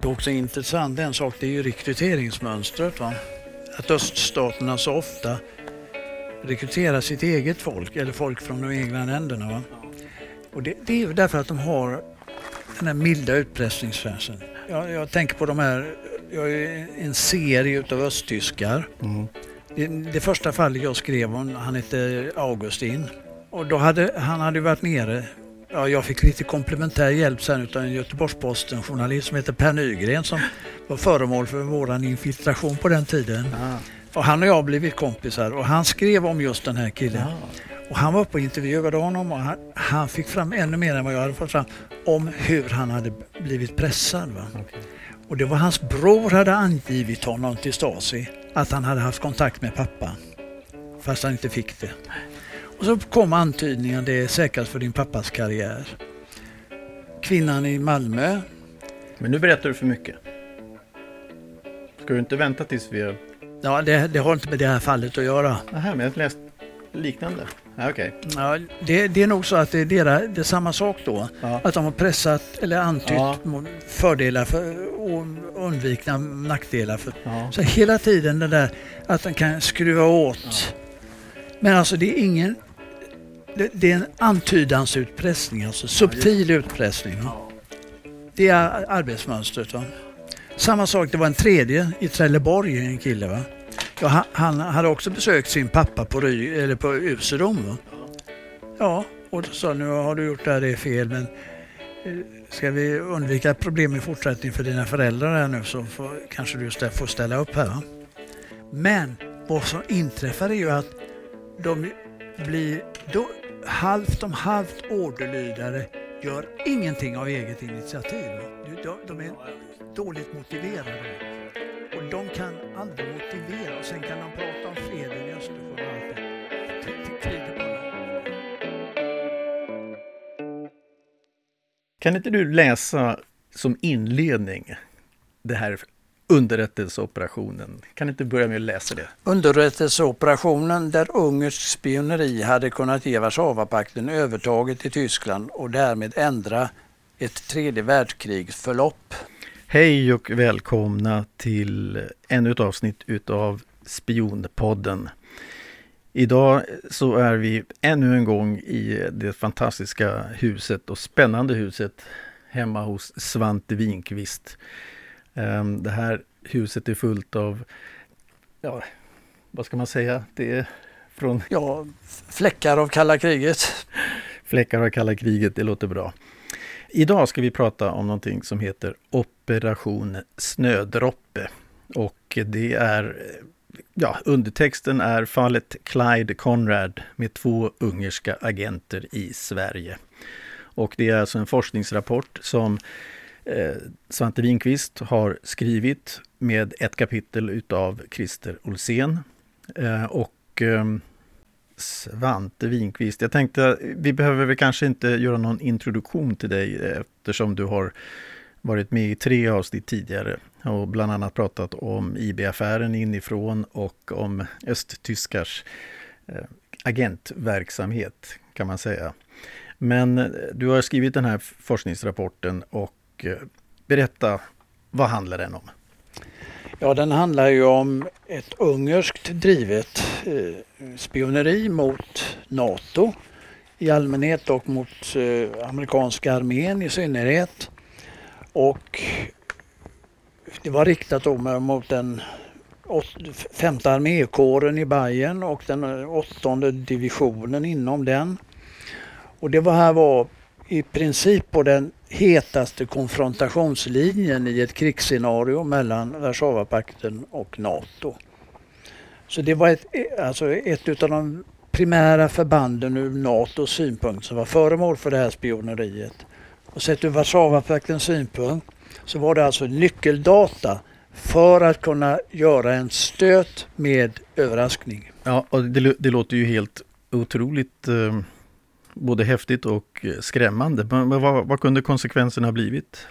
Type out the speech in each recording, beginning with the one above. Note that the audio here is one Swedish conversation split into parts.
Det är också intressant en sak, det är ju rekryteringsmönstret. Va? Att öststaterna så ofta rekryterar sitt eget folk eller folk från de egna länderna. Va? Och det, det är ju därför att de har den här milda utpressningsfärsen. Jag, jag tänker på de här, jag är en serie utav östtyskar. Mm. Det, det första fallet jag skrev om, han hette Augustin. Och då hade, han hade varit nere, ja, jag fick lite komplementär hjälp sen utav en Göteborgs-Posten journalist som heter Per Nygren som var föremål för våran infiltration på den tiden. Ah. Och han och jag har blivit kompisar och han skrev om just den här killen. Och han var uppe och intervjuade honom och han, han fick fram ännu mer än vad jag hade fått fram om hur han hade blivit pressad. Va? Och det var hans bror hade angivit honom till Stasi att han hade haft kontakt med pappa. Fast han inte fick det. Och så kom antydningen det är säkrast för din pappas karriär. Kvinnan i Malmö. Men nu berättar du för mycket. Ska du inte vänta tills vi... Ja, det, det har inte med det här fallet att göra. Nähä, men jag har läst liknande. Ja, Okej. Ja, det, det är nog så att det är, deras, det är samma sak då. Ja. Att de har pressat eller antytt Ja. fördelar för, och undvikna nackdelar. För. Ja. Så hela tiden det där att de kan skruva åt. Men alltså det är ingen... Det, det är en antydansutpressning, alltså subtil utpressning. Det är arbetsmönstret. Va? Samma sak, det var en tredje i Trelleborg, en kille. Va? Ja, han, hade också besökt sin pappa på, Ry, eller på Usedom. Va? Ja, och då sa nu har du gjort det här, det är fel men eh, ska vi undvika problem i fortsättningen för dina föräldrar här nu så får, kanske du stä- får ställa upp här. Va? Men vad som inträffar är ju att de blir då, halvt om halvt orderlydare gör ingenting av eget initiativ. De, de är dåligt motiverade. Och de kan aldrig motivera och sen kan de prata om freden i Östersjön och allt det. Kan inte du läsa som inledning det här underrättelseoperationen? Kan inte börja med att läsa det? Underrättelseoperationen där ungersk spioneri hade kunnat ge Warszawapakten övertaget i Tyskland och därmed ändra ett tredje världskrigs förlopp. Hej och välkomna till ännu ett avsnitt utav Spionpodden. Idag så är vi ännu en gång i det fantastiska huset och spännande huset hemma hos Svante Winqvist. Ehm, Det här huset är fullt av, ja, vad ska man säga? Det är från Ja, fläckar av kalla kriget. Fläckar av kalla kriget, det låter bra. Idag ska vi prata om någonting som heter Operation Snödroppe. Och det är, ja, undertexten är fallet Clyde Conrad med två ungerska agenter i Sverige. Och det är alltså en forskningsrapport som eh, Svante Winqvist har skrivit med ett kapitel utav Christer Olsén. Eh, och eh, Svante Winqvist. Jag tänkte, vi behöver väl kanske inte göra någon introduktion till dig eftersom du har varit med i tre avsnitt tidigare och bland annat pratat om IB-affären inifrån och om östtyskars eh, agentverksamhet kan man säga. Men eh, du har skrivit den här forskningsrapporten och Eh, berätta, vad handlar den om? Ja, den handlar ju om ett ungerskt drivet eh, spioneri mot NATO i allmänhet och mot eh, amerikanska armén i synnerhet. Och det var riktat mot den femte armékåren i Bayern och den åttonde divisionen inom den. Och det var här var i princip på den hetaste konfrontationslinjen i ett krigsscenario mellan Warszawapakten och NATO. Så det var ett, alltså ett av de primära förbanden ur NATOs synpunkt som var föremål för det här spioneriet. Och sett ur Warszawapaktens synpunkt så var det alltså nyckeldata för att kunna göra en stöt med överraskning. Ja, och det, det låter ju helt otroligt eh, både häftigt och skrämmande. Men, vad, vad kunde konsekvenserna ha blivit?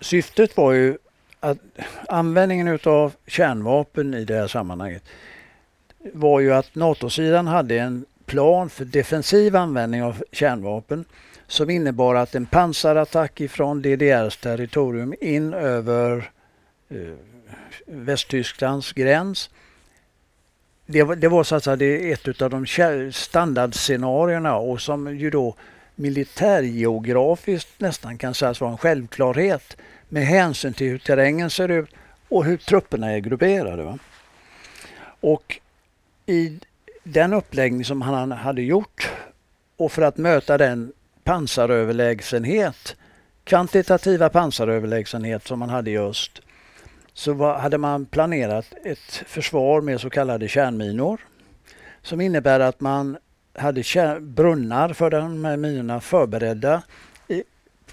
Syftet var ju att användningen utav kärnvapen i det här sammanhanget var ju att NATO-sidan hade en plan för defensiv användning av kärnvapen som innebar att en pansarattack ifrån DDRs territorium in över eh, Västtysklands gräns. Det var, det var så att säga det ett av de standardscenarierna och som ju då militärgeografiskt nästan kan sägas vara en självklarhet med hänsyn till hur terrängen ser ut och hur trupperna är grupperade. Va? Och i den uppläggning som han hade gjort och för att möta den pansaröverlägsenhet, kvantitativa pansaröverlägsenhet som man hade i öst, så var, hade man planerat ett försvar med så kallade kärnminor som innebär att man hade brunnar för de här minorna förberedda i,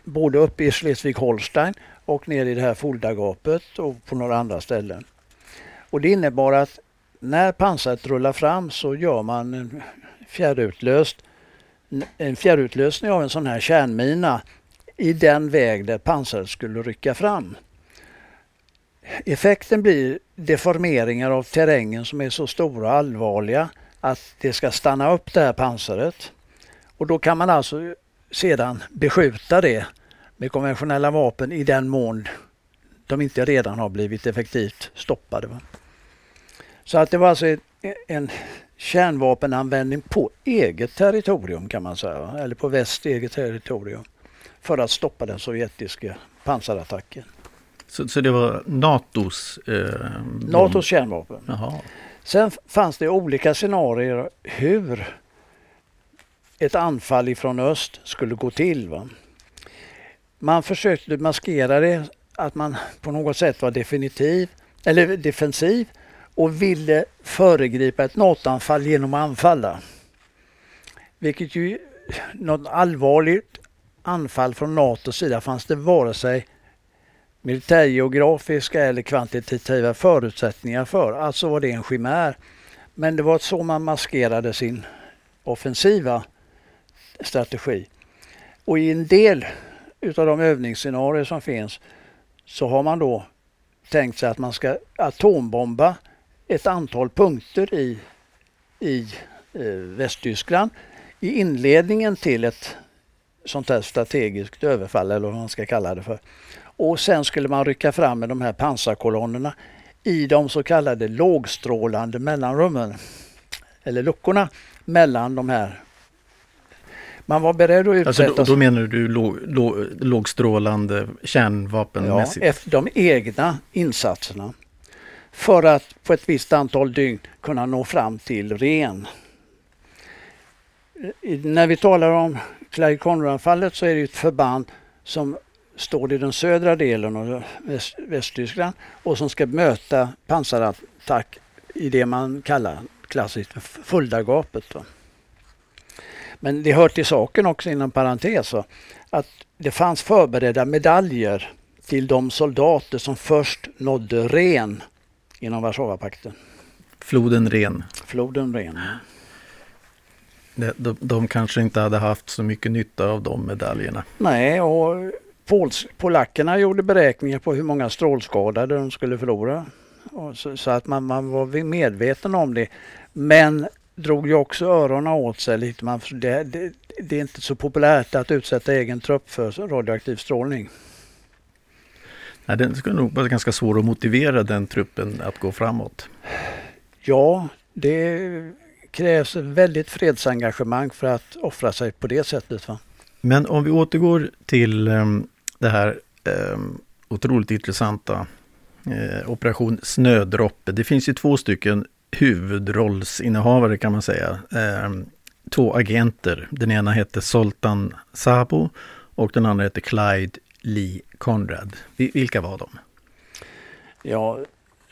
både uppe i Schleswig-Holstein och ner i det här Fuldagapet och på några andra ställen. Och det innebar att när pansaret rullar fram så gör man en fjärrutlöst en fjärrutlösning av en sån här kärnmina i den väg där pansaret skulle rycka fram. Effekten blir deformeringar av terrängen som är så stora och allvarliga att det ska stanna upp det här pansaret. Och då kan man alltså sedan beskjuta det med konventionella vapen i den mån de inte redan har blivit effektivt stoppade. Så att det var alltså en kärnvapenanvändning på eget territorium kan man säga, eller på väst eget territorium för att stoppa den sovjetiska pansarattacken. Så, så det var NATOs eh, NATOs kärnvapen. Jaha. Sen fanns det olika scenarier hur ett anfall ifrån öst skulle gå till. Va? Man försökte maskera det att man på något sätt var definitiv eller defensiv och ville föregripa ett NATO-anfall genom att anfalla. Vilket ju, något allvarligt anfall från NATOs sida fanns det vare sig militärgeografiska eller kvantitativa förutsättningar för. Alltså var det en chimär. Men det var så man maskerade sin offensiva strategi. Och i en del utav de övningsscenarier som finns så har man då tänkt sig att man ska atombomba ett antal punkter i, i eh, Västtyskland i inledningen till ett sånt här strategiskt överfall eller vad man ska kalla det för. Och sen skulle man rycka fram med de här pansarkolonnerna i de så kallade lågstrålande mellanrummen eller luckorna mellan de här man var beredd att utsätta... Alltså då, då menar du låg, låg, lågstrålande kärnvapenmässigt? Ja, efter de egna insatserna för att på ett visst antal dygn kunna nå fram till ren. När vi talar om Clyde Conrad-fallet så är det ett förband som står i den södra delen av Väst, Västtyskland och som ska möta pansarattack i det man kallar klassiskt Fuldagapet. Men det hör till saken också inom parentes att det fanns förberedda medaljer till de soldater som först nådde Ren inom Warszawapakten. Floden Ren. Floden Ren. De, de, de kanske inte hade haft så mycket nytta av de medaljerna. Nej, och polackerna gjorde beräkningar på hur många strålskadade de skulle förlora. Så, så, att man, man var medveten om det. Men drog ju också öronen åt sig lite. Man, det, det, det är inte så populärt att utsätta egen trupp för radioaktiv strålning. Nej, den skulle nog vara ganska svår att motivera den truppen att gå framåt. Ja, det krävs väldigt fredsengagemang för att offra sig på det sättet. Va? Men om vi återgår till um, det här eh, otroligt intressanta eh, Operation Snödroppe. Det finns ju två stycken huvudrollsinnehavare kan man säga. Eh, två agenter. Den ena hette Soltan Sabo och den andra hette Clyde Lee Conrad. Vilka var de? Ja,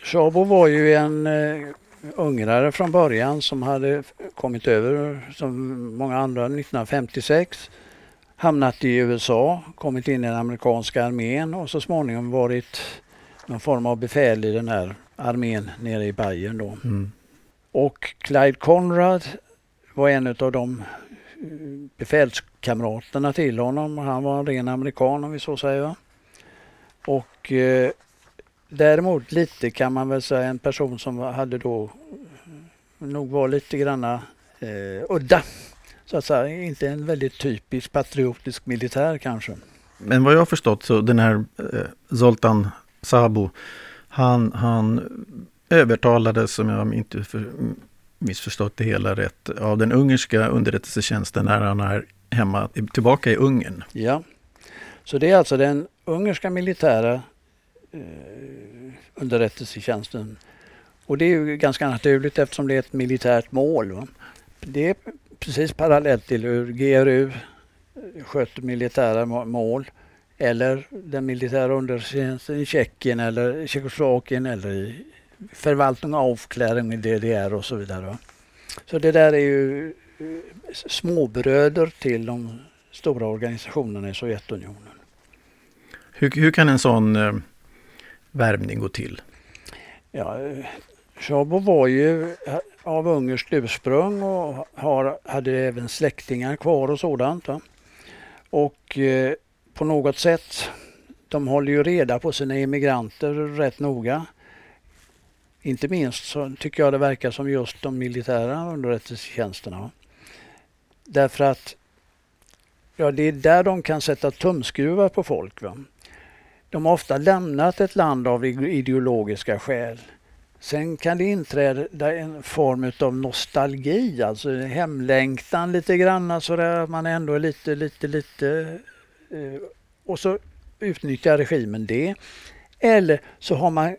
Sabo var ju en eh, ungrare från början som hade kommit över som många andra 1956 hamnat i USA, kommit in i den amerikanska armén och så småningom varit någon form av befäl i den här armén nere i Bayern då. Mm. Och Clyde Conrad var en av de befälskamraterna till honom. Han var en ren amerikan om vi så säger. Och eh, däremot lite kan man väl säga en person som hade då nog var lite granna eh, udda så att säga inte en väldigt typisk patriotisk militär kanske. Men vad jag har förstått så den här eh, Zoltan Sabo, han, han övertalades, om jag inte för, missförstått det hela rätt, av den ungerska underrättelsetjänsten när han är hemma, tillbaka i Ungern. Ja, så det är alltså den ungerska militära eh, underrättelsetjänsten. Och det är ju ganska naturligt eftersom det är ett militärt mål. Va? Det precis parallellt till hur GRU sköter militära mål eller den militära underrättelsetjänsten i Tjeckien eller Tjeckoslovakien eller i förvaltning och avkläring i DDR och så vidare. Så det där är ju eh, småbröder till de stora organisationerna i Sovjetunionen. Hur, hur kan en sån eh, värvning gå till? Ja, Szabo var ju eh, av ungerskt ursprung och har, hade även släktingar kvar och sådant. Va? Och eh, på något sätt, de håller ju reda på sina emigranter rätt noga. Inte minst så tycker jag det verkar som just de militära underrättelsetjänsterna. Därför att ja, det är där de kan sätta tumskruvar på folk. Va? De har ofta lämnat ett land av ideologiska skäl. Sen kan det inträda en form av nostalgi, alltså hemlängtan lite grann, så där man ändå är lite, lite, lite... Eh, och så utnyttjar regimen det. Eller så har man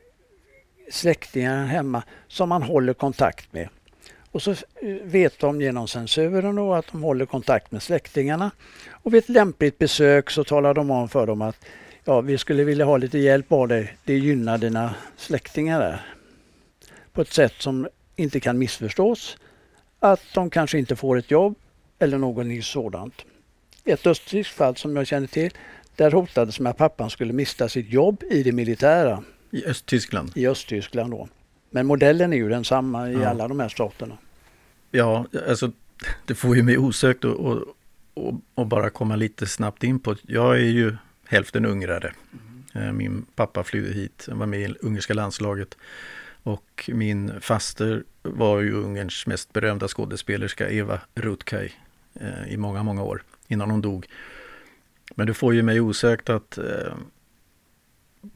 släktingar hemma som man håller kontakt med. Och så eh, vet de genom censuren då att de håller kontakt med släktingarna. Och vid ett lämpligt besök så talar de om för dem att ja, vi skulle vilja ha lite hjälp av dig. Det gynnar dina släktingar där. På ett sätt som inte kan missförstås. Att de kanske inte får ett jobb eller något sådant. Ett österrikiskt fall som jag känner till, där hotades med att pappan skulle mista sitt jobb i det militära. I Östtyskland? I Östtyskland då. Men modellen är ju densamma i ja. alla de här staterna. Ja, alltså det får ju mig osökt att och, och, och, bara komma lite snabbt in på. Jag är ju hälften ungrare. Mm. Min pappa flydde hit, han var med i ungerska landslaget. Och min faster var ju Ungerns mest berömda skådespelerska Eva Rutkaj eh, i många, många år innan hon dog. Men det får ju mig osökt att eh,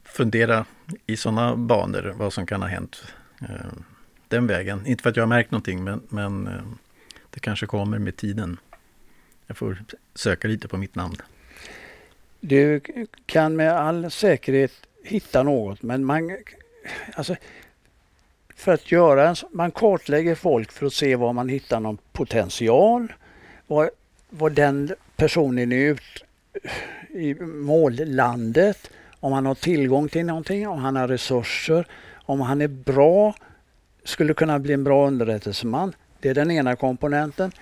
fundera i sådana banor vad som kan ha hänt eh, den vägen. Inte för att jag har märkt någonting men, men eh, det kanske kommer med tiden. Jag får söka lite på mitt namn. Du kan med all säkerhet hitta något men man, alltså, för att göra en, man kartlägger folk för att se var man hittar någon potential. Vad, vad den personen är ut i mållandet om han har tillgång till någonting, om han har resurser, om han är bra, skulle kunna bli en bra underrättelseman. Det är den ena komponenten.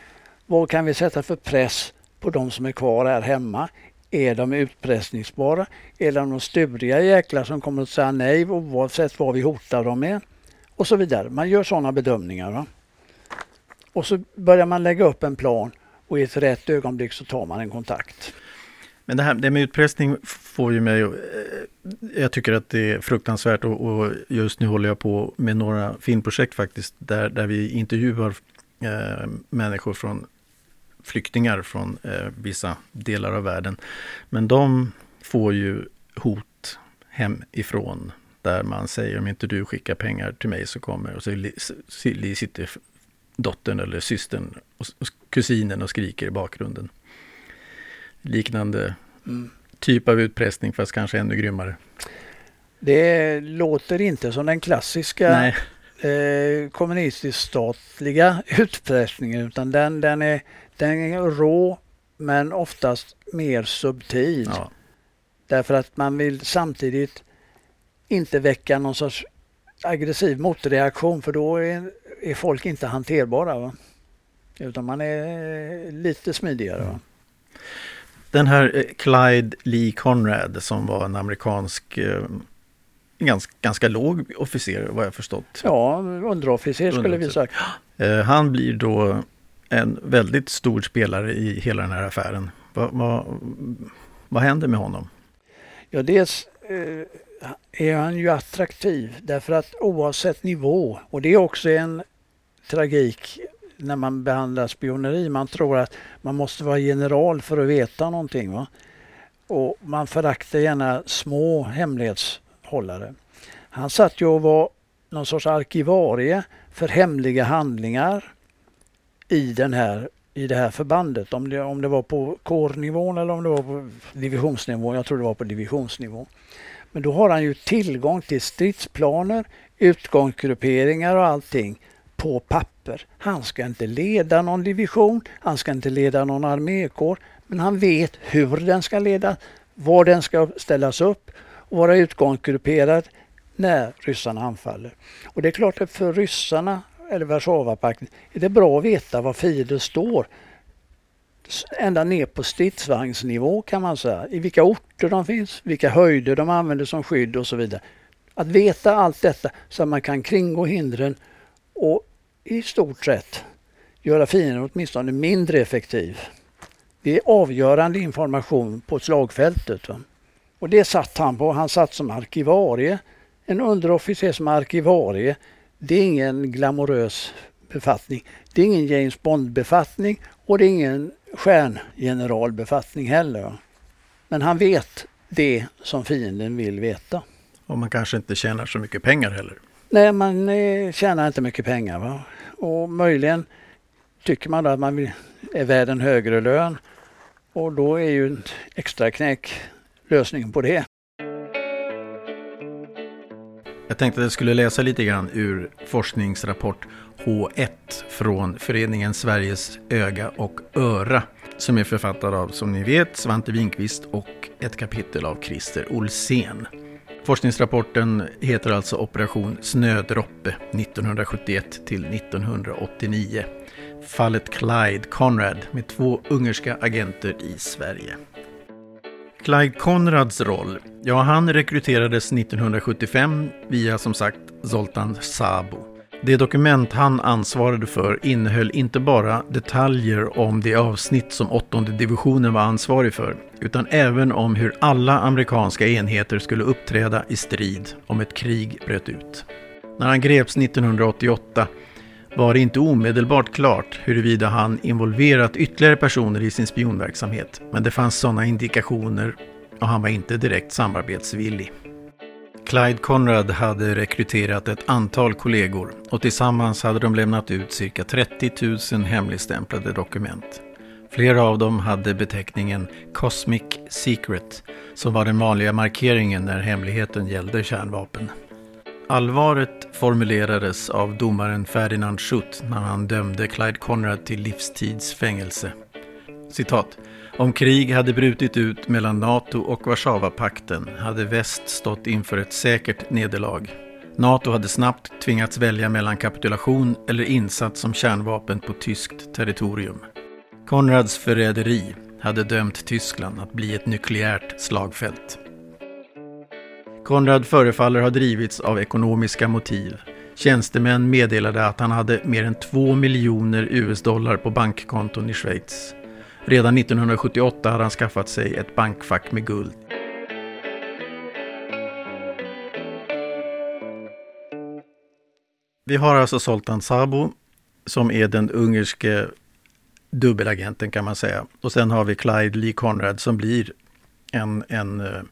Vad kan vi sätta för press på de som är kvar här hemma? Är de utpressningsbara? Är de de sturiga jäklar som kommer att säga nej oavsett vad vi hotar dem med? Och så vidare. Man gör sådana bedömningar. Va? Och så börjar man lägga upp en plan och i ett rätt ögonblick så tar man en kontakt. Men det här det med utpressning får ju mig... Eh, jag tycker att det är fruktansvärt och, och just nu håller jag på med några filmprojekt faktiskt där, där vi intervjuar eh, människor från flyktingar från eh, vissa delar av världen. Men de får ju hot hemifrån där man säger om inte du skickar pengar till mig så kommer och så sitter dottern eller systern och kusinen och skriker i bakgrunden liknande mm. typ av utpressning fast kanske ännu grymmare. Det låter inte som den klassiska eh, kommunistisk-statliga utpressningen utan den, den, är, den är rå men oftast mer subtil. Ja. Därför att man vill samtidigt inte väcka någon sorts aggressiv motreaktion för då är, är folk inte hanterbara. Va? Utan man är lite smidigare. Va? Den här eh, Clyde Lee Conrad som var en amerikansk eh, ganska, ganska låg officer vad jag förstått. Ja, underofficer skulle vi sagt. Eh, han blir då en väldigt stor spelare i hela den här affären. Vad, vad, vad händer med honom? Ja, dels är han ju attraktiv därför att oavsett nivå och det är också en tragik när man behandlar spioneri. Man tror att man måste vara general för att veta någonting. Va? Och man föraktar gärna små hemlighetshållare. Han satt ju och var någon sorts arkivarie för hemliga handlingar i, den här, i det här förbandet. Om det, om det var på kårnivån eller om det var på divisionsnivå. Jag tror det var på divisionsnivå. Men då har han ju tillgång till stridsplaner, utgångsgrupperingar och allting på papper. Han ska inte leda någon division, han ska inte leda någon armékår, men han vet hur den ska ledas, var den ska ställas upp och vara utgångsgrupperad när ryssarna anfaller. Och det är klart att för ryssarna, eller Warszawapakten, är det bra att veta var fienden står. Ända ner på stridsvagnsnivå kan man säga. I vilka orter de finns, vilka höjder de använder som skydd och så vidare. Att veta allt detta så att man kan kringgå hindren och i stort sett göra fienden åtminstone mindre effektiv. Det är avgörande information på slagfältet. Va? Och det satt han på. Han satt som arkivarie. En underofficer som arkivarie, det är ingen glamorös befattning. Det är ingen James Bond-befattning och det är ingen stjärngeneralbefattning heller. Men han vet det som fienden vill veta. Och man kanske inte tjänar så mycket pengar heller. Nej, man eh, tjänar inte mycket pengar. Va? Och möjligen tycker man då att man vill, är värd en högre lön. Och då är ju en extra knäck lösningen på det. Jag tänkte att jag skulle läsa lite grann ur forskningsrapport H1 från Föreningen Sveriges öga och öra som är författad av, som ni vet, Svante Winkvist och ett kapitel av Christer Olsén. Forskningsrapporten heter alltså Operation Snödroppe 1971 till 1989. Fallet Clyde Conrad med två ungerska agenter i Sverige. Clyde Conrads roll? Ja, han rekryterades 1975 via som sagt Zoltan Sabo. Det dokument han ansvarade för innehöll inte bara detaljer om det avsnitt som åttonde divisionen var ansvarig för, utan även om hur alla amerikanska enheter skulle uppträda i strid om ett krig bröt ut. När han greps 1988 var det inte omedelbart klart huruvida han involverat ytterligare personer i sin spionverksamhet, men det fanns sådana indikationer och han var inte direkt samarbetsvillig. Clyde Conrad hade rekryterat ett antal kollegor och tillsammans hade de lämnat ut cirka 30 000 hemligstämplade dokument. Flera av dem hade beteckningen Cosmic Secret som var den vanliga markeringen när hemligheten gällde kärnvapen. Allvaret formulerades av domaren Ferdinand Schutt när han dömde Clyde Conrad till livstidsfängelse. Citat. Om krig hade brutit ut mellan NATO och Warszawapakten hade väst stått inför ett säkert nederlag. NATO hade snabbt tvingats välja mellan kapitulation eller insats som kärnvapen på tyskt territorium. Konrads förräderi hade dömt Tyskland att bli ett nukleärt slagfält. Konrad förefaller ha drivits av ekonomiska motiv. Tjänstemän meddelade att han hade mer än 2 miljoner US-dollar på bankkonton i Schweiz. Redan 1978 hade han skaffat sig ett bankfack med guld. Vi har alltså Soltan Sabo som är den ungerske dubbelagenten kan man säga. Och sen har vi Clyde Lee Conrad som blir en, en eh,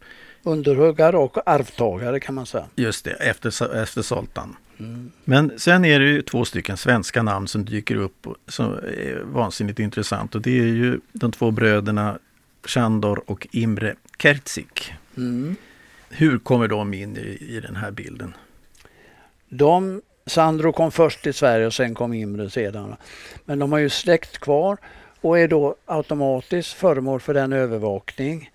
underhuggare och arvtagare kan man säga. Just det, efter, efter Zoltan. Mm. Men sen är det ju två stycken svenska namn som dyker upp som är vansinnigt intressant. Och det är ju de två bröderna Shandor och Imre Kertzik. Mm. Hur kommer de in i, i den här bilden? De, Sandro kom först till Sverige och sen kom Imre sedan. Men de har ju släkt kvar och är då automatiskt föremål för den övervakning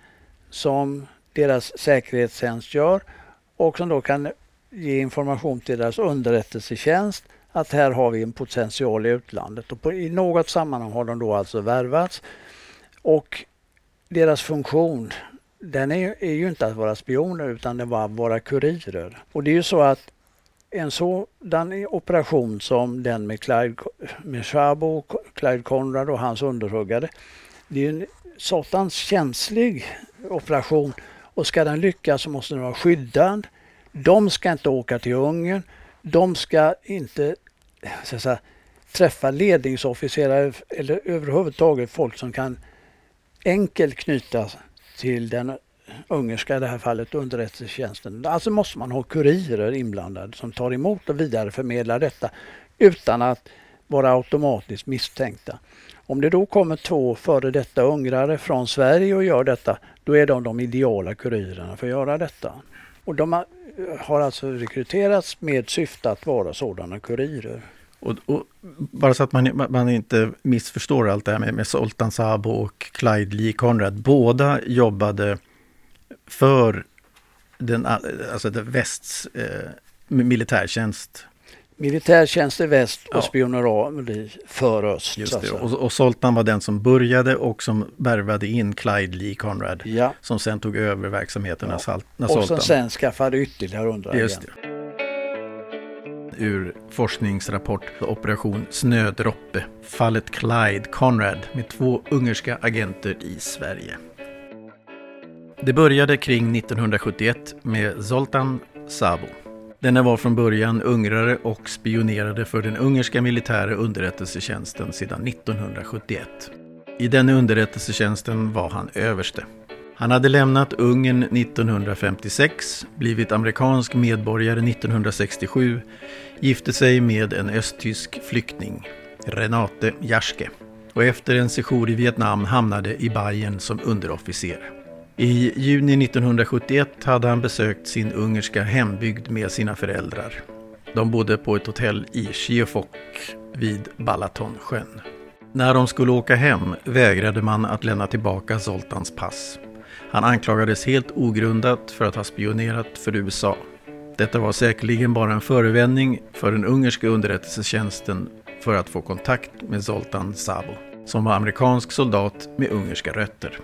som deras säkerhetstjänst gör och som då kan ge information till deras underrättelsetjänst att här har vi en potential i utlandet. Och på, I något sammanhang har de då alltså värvats. Och deras funktion den är, är ju inte att vara spioner utan det var att vara kurirer. Och det är ju så att en sådan operation som den med Clyde med Schabo, Clyde Conrad och hans underhuggare. Det är en satans känslig operation och ska den lyckas så måste den vara skyddad. De ska inte åka till Ungern. De ska inte eh, så säga, träffa ledningsofficerare eller överhuvudtaget folk som kan enkelt knytas till den ungerska, i det här fallet underrättelsetjänsten. Alltså måste man ha kurirer inblandade som tar emot och vidareförmedlar detta utan att vara automatiskt misstänkta. Om det då kommer två före detta ungrare från Sverige och gör detta, då är de de ideala kurirerna för att göra detta. Och de har alltså rekryterats med syfte att vara sådana kurirer. Och, och, bara så att man, man inte missförstår allt det här med, med Zoltan Sabo och Clyde Lee Conrad. Båda jobbade för den, alltså västs eh, militärtjänst. Militärtjänst i väst och ja. spioneri för öst. Just det. Och, och Zoltan var den som började och som värvade in Clyde Lee Conrad. Ja. Som sen tog över verksamheten ja. när, Salt, när Zoltan... Och som sen skaffade ytterligare underagent. Ur forskningsrapport Operation Snödroppe. Fallet Clyde Conrad med två ungerska agenter i Sverige. Det började kring 1971 med Zoltan Sabo. Denne var från början ungrare och spionerade för den ungerska militära underrättelsetjänsten sedan 1971. I den underrättelsetjänsten var han överste. Han hade lämnat Ungern 1956, blivit amerikansk medborgare 1967, gifte sig med en östtysk flykting, Renate Jaschke, och efter en sejour i Vietnam hamnade i Bayern som underofficer. I juni 1971 hade han besökt sin ungerska hembygd med sina föräldrar. De bodde på ett hotell i Chiefok vid Balatonsjön. När de skulle åka hem vägrade man att lämna tillbaka Zoltans pass. Han anklagades helt ogrundat för att ha spionerat för USA. Detta var säkerligen bara en förevändning för den ungerska underrättelsetjänsten för att få kontakt med Zoltan Sabo, som var amerikansk soldat med ungerska rötter.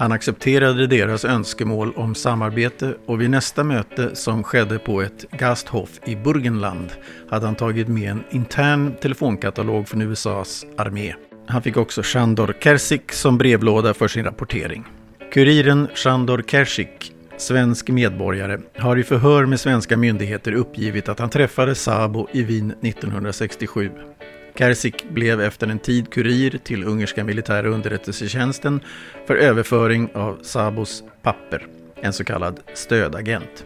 Han accepterade deras önskemål om samarbete och vid nästa möte som skedde på ett Gasthof i Burgenland hade han tagit med en intern telefonkatalog från USAs armé. Han fick också Shandor Kersik som brevlåda för sin rapportering. Kuriren Shandor Kersik, svensk medborgare, har i förhör med svenska myndigheter uppgivit att han träffade Sabo i Wien 1967. Kersik blev efter en tid kurir till ungerska militära underrättelsetjänsten för överföring av Sabos papper, en så kallad stödagent.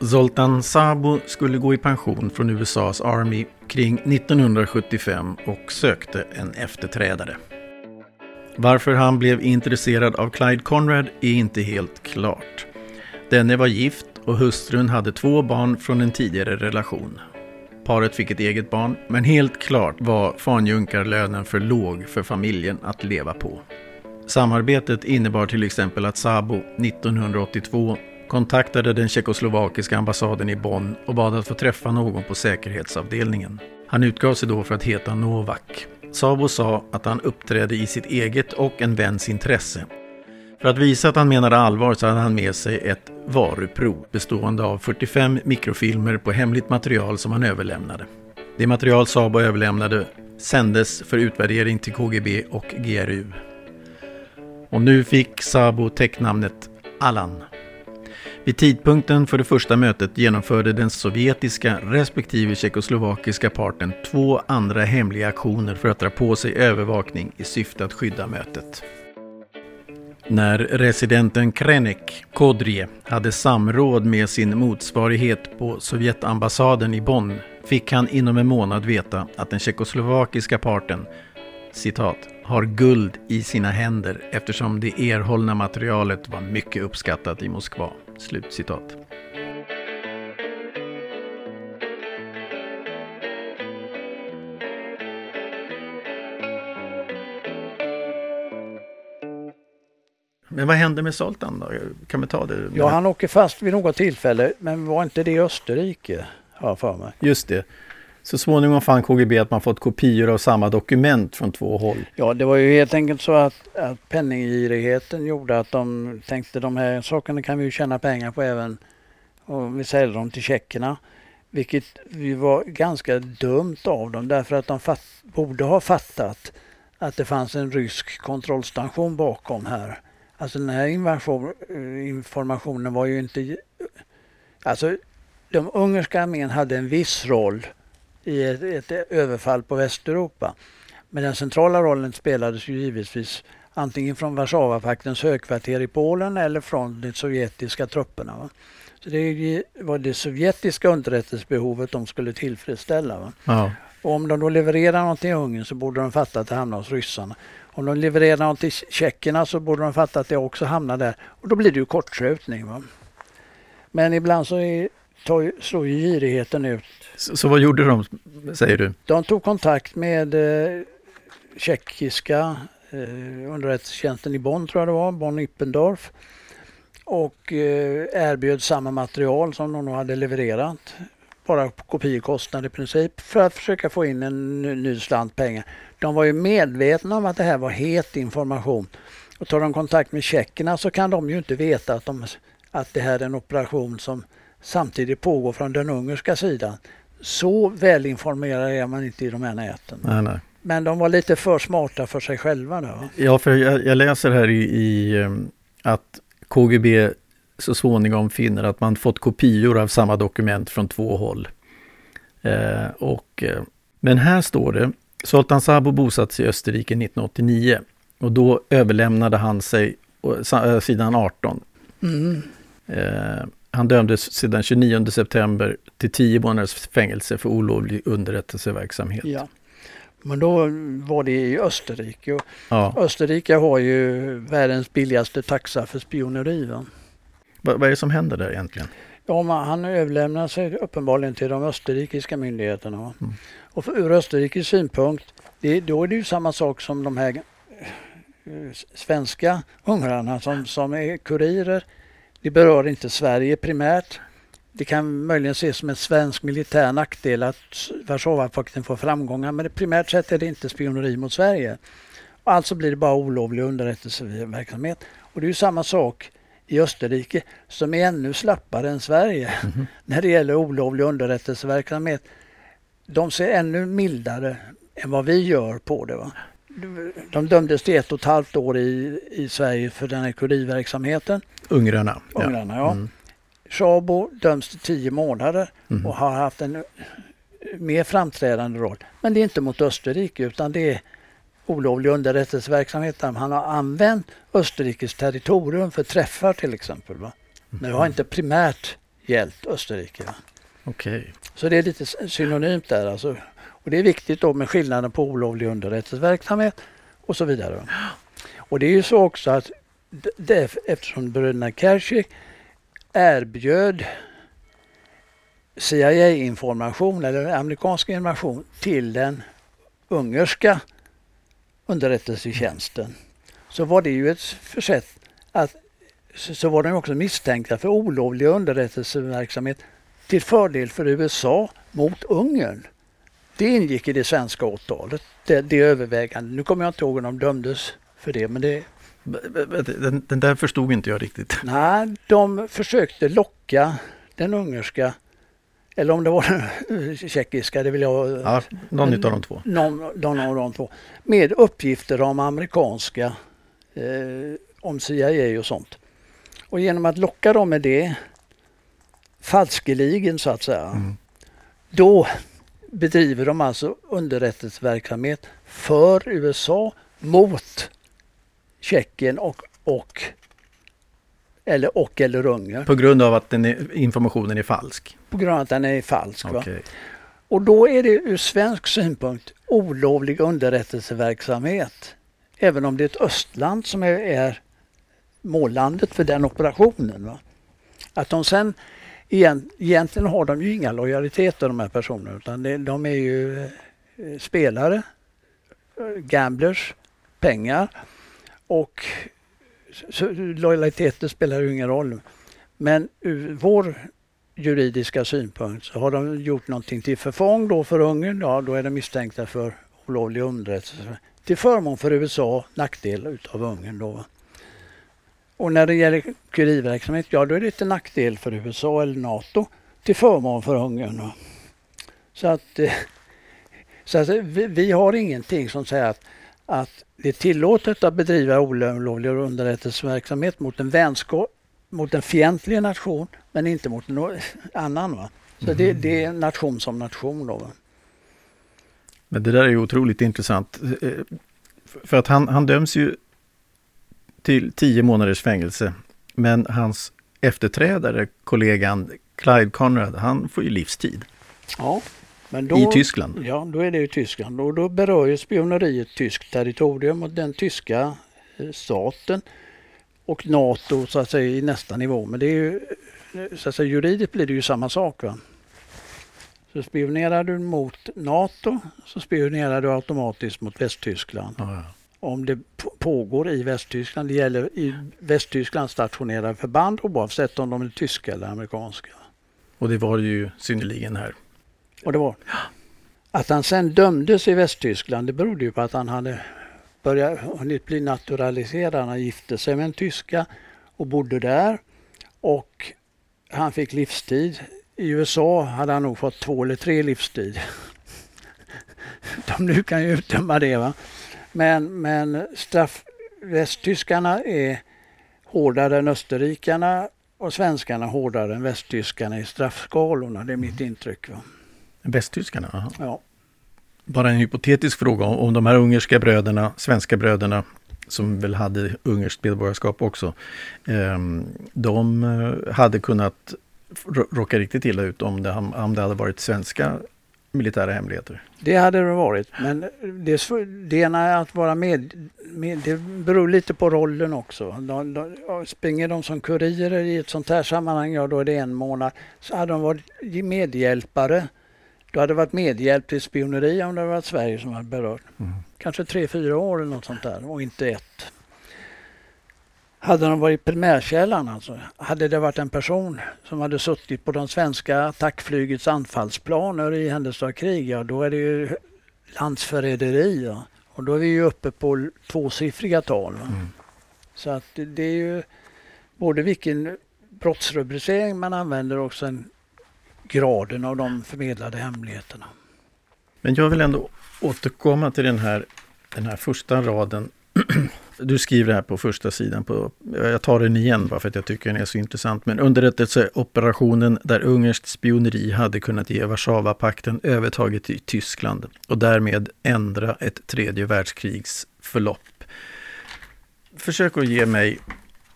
Zoltan Sabo skulle gå i pension från USAs Army kring 1975 och sökte en efterträdare. Varför han blev intresserad av Clyde Conrad är inte helt klart. Denne var gift och hustrun hade två barn från en tidigare relation. Paret fick ett eget barn, men helt klart var fanjunkarlönen för låg för familjen att leva på. Samarbetet innebar till exempel att Sabo 1982 kontaktade den tjeckoslovakiska ambassaden i Bonn och bad att få träffa någon på säkerhetsavdelningen. Han utgav sig då för att heta Novak. Sabo sa att han uppträdde i sitt eget och en väns intresse för att visa att han menade allvar så hade han med sig ett varuprov bestående av 45 mikrofilmer på hemligt material som han överlämnade. Det material Sabo överlämnade sändes för utvärdering till KGB och GRU. Och nu fick Sabo täcknamnet Allan. Vid tidpunkten för det första mötet genomförde den sovjetiska respektive tjeckoslovakiska parten två andra hemliga aktioner för att dra på sig övervakning i syfte att skydda mötet. När residenten Krenek Kodrie hade samråd med sin motsvarighet på Sovjetambassaden i Bonn fick han inom en månad veta att den tjeckoslovakiska parten citat, har guld i sina händer eftersom det erhållna materialet var mycket uppskattat i Moskva. Slut Men vad hände med Zoltan då? Kan vi ta det? Ja, han åker fast vid något tillfälle, men var inte det i Österrike? Har jag för mig. Just det. Så småningom fann KGB att man fått kopior av samma dokument från två håll. Ja, det var ju helt enkelt så att, att penninggirigheten gjorde att de tänkte de här sakerna kan vi ju tjäna pengar på även och vi säljer dem till tjeckerna. Vilket var ganska dumt av dem därför att de fatt, borde ha fattat att det fanns en rysk kontrollstation bakom här. Alltså den här informationen var ju inte... Alltså den ungerska armén hade en viss roll i ett, ett överfall på Västeuropa. Men den centrala rollen spelades ju givetvis antingen från Warszawapaktens högkvarter i Polen eller från de sovjetiska trupperna. Va? Så det var det sovjetiska underrättelsebehovet de skulle tillfredsställa. Va? Ja. Och om de då levererar något till Ungern så borde de fatta att det hamnar hos ryssarna. Om de levererar något till tjeckerna så borde de fatta att det också hamnar där. Och då blir det ju kortslutning. Va? Men ibland så är, slår ju girigheten ut. Så, så, vad gjorde de, säger du? De tog kontakt med eh, tjeckiska eh, underrättelsetjänsten i Bonn, tror jag det var, Bonn-Ippendorf och eh, erbjöd samma material som de hade levererat. Bara kopiekostnad i princip för att försöka få in en ny slant pengar. De var ju medvetna om att det här var het information. Och tar de kontakt med tjeckerna så kan de ju inte veta att, de, att det här är en operation som samtidigt pågår från den ungerska sidan. Så välinformerad är man inte i de här näten. Nej, nej. Men de var lite för smarta för sig själva. Då. Ja, för jag, jag läser här i, i, ehm, att KGB så småningom finner att man fått kopior av samma dokument från två håll. Eh, och, eh, men här står det, Sultan Sabo bosatt sig i Österrike 1989 och då överlämnade han sig, eh, sidan 18. Mm. Eh, han dömdes sedan 29 september till 10 månaders fängelse för olovlig underrättelseverksamhet. Ja. Men då var det i Österrike. Och ja. Österrike har ju världens billigaste taxa för spioneri. Va? Vad är det som händer där egentligen? Man, han överlämnar sig uppenbarligen till de österrikiska myndigheterna. Mm. Och för, ur Österrikes synpunkt, det, då är det ju samma sak som de här eh, svenska ungrarna som, som är kurirer. Det berör inte Sverige primärt det kan möjligen ses som en svensk militär nackdel att Warszawapakten får framgångar men primärt sett är det inte spioneri mot Sverige. Alltså blir det bara olovlig underrättelseverksamhet. Och det är ju samma sak i Österrike som är ännu slappare än Sverige mm när det gäller olovlig underrättelseverksamhet. De ser ännu mildare än vad vi gör på det. Va? De dömdes till ett och ett halvt år i, i Sverige för den här kurirverksamheten. Ungrarna. Ungrarna ja. ja. Mm. Shabo döms till tio månader mm. och har haft en mer framträdande roll. Men det är inte mot Österrike utan det är olovlig underrättelseverksamhet. Han har använt Österrikes territorium för träffar till exempel. Va? Men det har inte primärt gällt Österrike. Va? Okay. Så det är lite synonymt där. Alltså. Och det är viktigt då med skillnaden på olovlig underrättelseverksamhet och så vidare. Och det är ju så också att det, eftersom bröderna Kershik erbjöd CIA-information eller amerikansk information till den ungerska underrättelsetjänsten så var det ju ett försett att så var de också misstänkta för olovlig underrättelseverksamhet till fördel för USA mot Ungern. Det ingick i det svenska åtalet, det, det övervägande. Nu kommer jag inte ihåg om de dömdes för det men det den, den där förstod inte jag riktigt. Nej, de försökte locka den ungerska eller om det var den tjeckiska, det vill jag... Ja, någon av de två. Någon, någon av de två. Med uppgifter om amerikanska, eh, om CIA och sånt. Och genom att locka dem med det, falskeligen så att säga, mm. då bedriver de alltså underrättelseverksamhet för USA mot Tjeckien och, och eller och eller Ungern. På grund av att den är, informationen är falsk? På grund av att den är falsk. Okay. Och då är det ur svensk synpunkt olovlig underrättelseverksamhet. Även om det är ett östland som är, är mållandet för den operationen. Va? Att de sen, egentligen har de ju inga lojaliteter de här personerna utan de är ju eh, spelare, gamblers, pengar och så, lojaliteten spelar ju ingen roll. Men ur vår juridiska synpunkt så har de gjort någonting till förfång då för Ungern, ja då är de misstänkta för olovlig underrättelse. Till förmån för USA, nackdel utav Ungern då. Och när det gäller kurirverksamhet, ja då är det till nackdel för USA eller NATO till förmån för Ungern. Så att, eh, så att vi, vi har ingenting som säger att att det är tillåtet att bedriva olovlig underrättelseverksamhet mot en vänskap, mot en fientlig nation, men inte mot en annan. Va? Så mm. det, det, är nation som nation. Då, va? Men det där är ju otroligt intressant. Eh, för att han, han döms ju till tio månaders fängelse. Men hans efterträdare, kollegan Clyde Conrad, han får ju livstid. Ja, då, I Tyskland. Ja, då är det i Tyskland. Och då berör ju spioneriet tyskt territorium och den tyska eh, staten och NATO så att säga i nästa nivå. Men det är ju, eh, så att säga, juridiskt blir det ju samma sak. Va? Så spionerar du mot NATO så spionerar du automatiskt mot Västtyskland. Ja, ja. Om det pågår i Västtyskland, det gäller i Västtyskland stationerade förband oavsett om de är tyska eller amerikanska. Och det var ju synnerligen här. Och det var. Att han sen dömdes i Västtyskland det berodde ju på att han hade börjat hunnit bli naturaliserad. Han gifte sig med en tyska och bodde där. Och han fick livstid. I USA hade han nog fått två eller tre livstid. De nu kan ju utdöma det. Va? Men, men straff, västtyskarna är hårdare än österrikarna och svenskarna hårdare än västtyskarna i straffskalorna. Det är mitt intryck. Va? Västtyskarna? Aha. Ja. Bara en hypotetisk fråga om de här ungerska bröderna, svenska bröderna, som väl hade ungerskt medborgarskap också. ehm, De eh, hade kunnat rå- råka riktigt illa ut om det, om det hade varit svenska militära hemligheter. Det hade det varit. Men det, det ena är att vara med, med. Det beror lite på rollen också. De, de, springer de som kurirer i ett sånt här sammanhang, ja då är det en månad. Så hade de varit medhjälpare. Då hade det varit medhjälp till spioneri om det hade varit Sverige som hade berört. Kanske tre, fyra år eller något sånt där och inte ett. Hade de varit primärkällan alltså, hade det varit en person som hade suttit på de svenska attackflygets anfallsplaner i händelse av krig, ja då är det ju landsförräderi. Ja. Och då är vi ju uppe på tvåsiffriga tal. Va? Så att det, det är ju både vilken brottsrubricering man använder och sen graden av de förmedlade hemligheterna. Men jag vill ändå återkomma till den här, den här första raden. Du skriver här på första sidan, på, jag tar den igen bara för att jag tycker den är så intressant. Men underrättelseoperationen där ungerskt spioneri hade kunnat ge Warszawapakten övertaget i Tyskland och därmed ändra ett tredje världskrigs förlopp. Försök att ge mig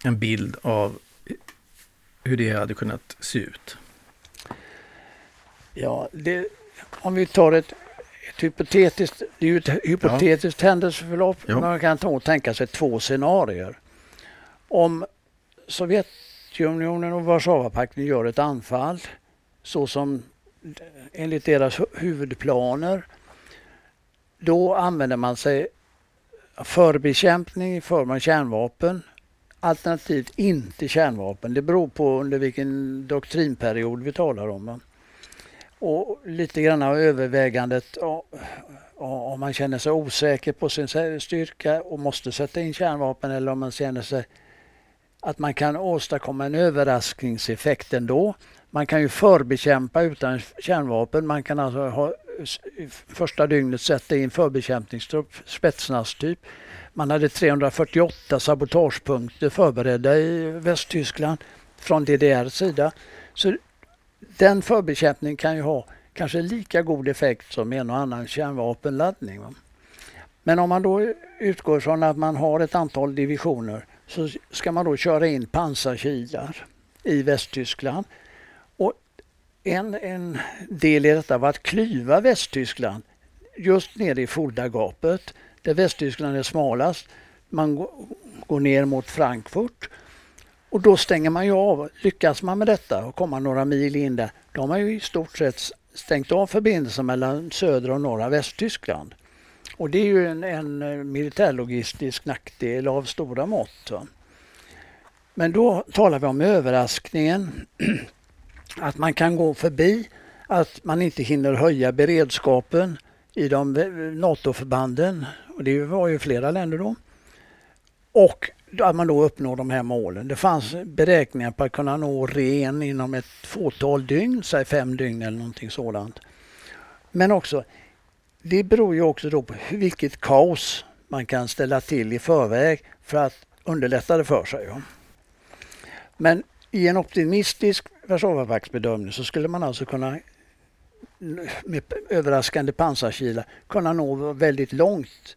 en bild av hur det hade kunnat se ut. Ja, det, om vi tar ett, ett hypotetiskt, det är ju ett hypotetiskt händelseförlopp. Ja. Man kan ta, tänka sig två scenarier. Om Sovjetunionen och Warszawapakten gör ett anfall så som enligt deras hu- huvudplaner då använder man sig förbekämpning i form av kärnvapen alternativt inte kärnvapen. Det beror på under vilken doktrinperiod vi talar om. Och lite grann av övervägandet om man känner sig osäker på sin styrka och måste sätta in kärnvapen eller om man känner sig att man kan åstadkomma en överraskningseffekt ändå. Man kan ju förbekämpa utan kärnvapen. Man kan alltså ha första dygnet sätta in förbekämpningstrupp, spetsnastyp. Man hade 348 sabotagepunkter förberedda i Västtyskland från DDRs sida. Så den förbekämpningen kan ju ha kanske lika god effekt som en och annan kärnvapenladdning. Va? Men om man då utgår från att man har ett antal divisioner så ska man då köra in pansarkilar i Västtyskland. Och en, en del i detta var att klyva Västtyskland just nere i Furdagapet där Västtyskland är smalast. Man går ner mot Frankfurt och då stänger man ju av. Lyckas man med detta och komma några mil in där, då har man ju i stort sett stängt av förbindelsen mellan södra och norra Västtyskland. Och det är ju en, en eh, militärlogistisk nackdel av stora mått. Va? Men då talar vi om överraskningen. Att man kan gå förbi, att man inte hinner höja beredskapen i de NATO-förbanden. Och det var ju flera länder då. Och att man då uppnår de här målen. Det fanns beräkningar på att kunna nå ren inom ett fåtal dygn, säg fem dygn eller någonting sådant. Men också, det beror ju också då på vilket kaos man kan ställa till i förväg för att underlätta det för sig. Men i en optimistisk Warszawapaktsbedömning så skulle man alltså kunna med överraskande pansarkilar kunna nå väldigt långt.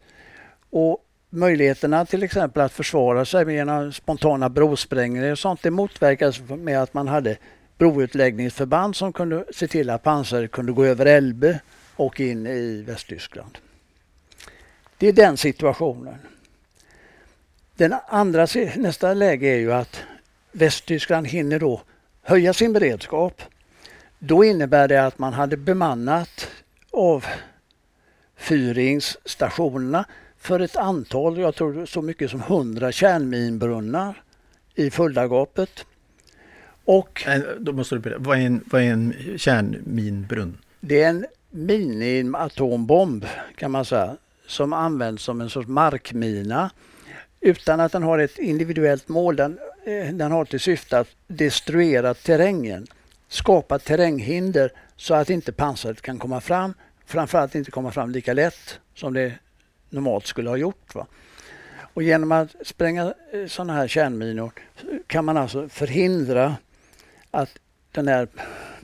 Och möjligheterna till exempel att försvara sig med genom spontana brosprängningar och sånt det motverkades med att man hade broutläggningsförband som kunde se till att pansar kunde gå över Elbe och in i Västtyskland. Det är den situationen. Den andra, nästa läge är ju att Västtyskland hinner då höja sin beredskap. Då innebär det att man hade bemannat avfyringsstationerna för ett antal, jag tror så mycket som 100 kärnminbrunnar i Fullagapet. Och, Då måste du vad är, en, vad är en kärnminbrunn? Det är en mini-atombomb kan man säga som används som en sorts markmina utan att den har ett individuellt mål. Den, eh, den har till syfte att destruera terrängen, skapa terränghinder så att inte pansaret kan komma fram. Framförallt inte komma fram lika lätt som det normalt skulle ha gjort. Va? Och genom att spränga eh, sådana här kärnminor kan man alltså förhindra att den här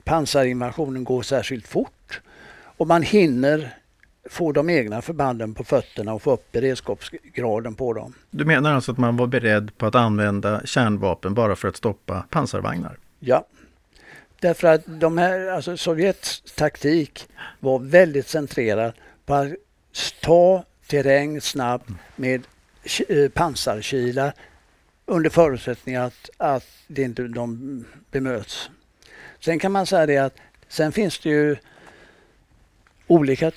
pansarinvasionen går särskilt fort. Och man hinner få de egna förbanden på fötterna och få upp beredskapsgraden på dem. Du menar alltså att man var beredd på att använda kärnvapen bara för att stoppa pansarvagnar? Ja. Därför att de här, alltså Sovjets taktik var väldigt centrerad på att ta terräng snabbt med eh, pansarkilar under förutsättning att, att det inte de bemöts. Sen kan man säga det att sen finns det ju olika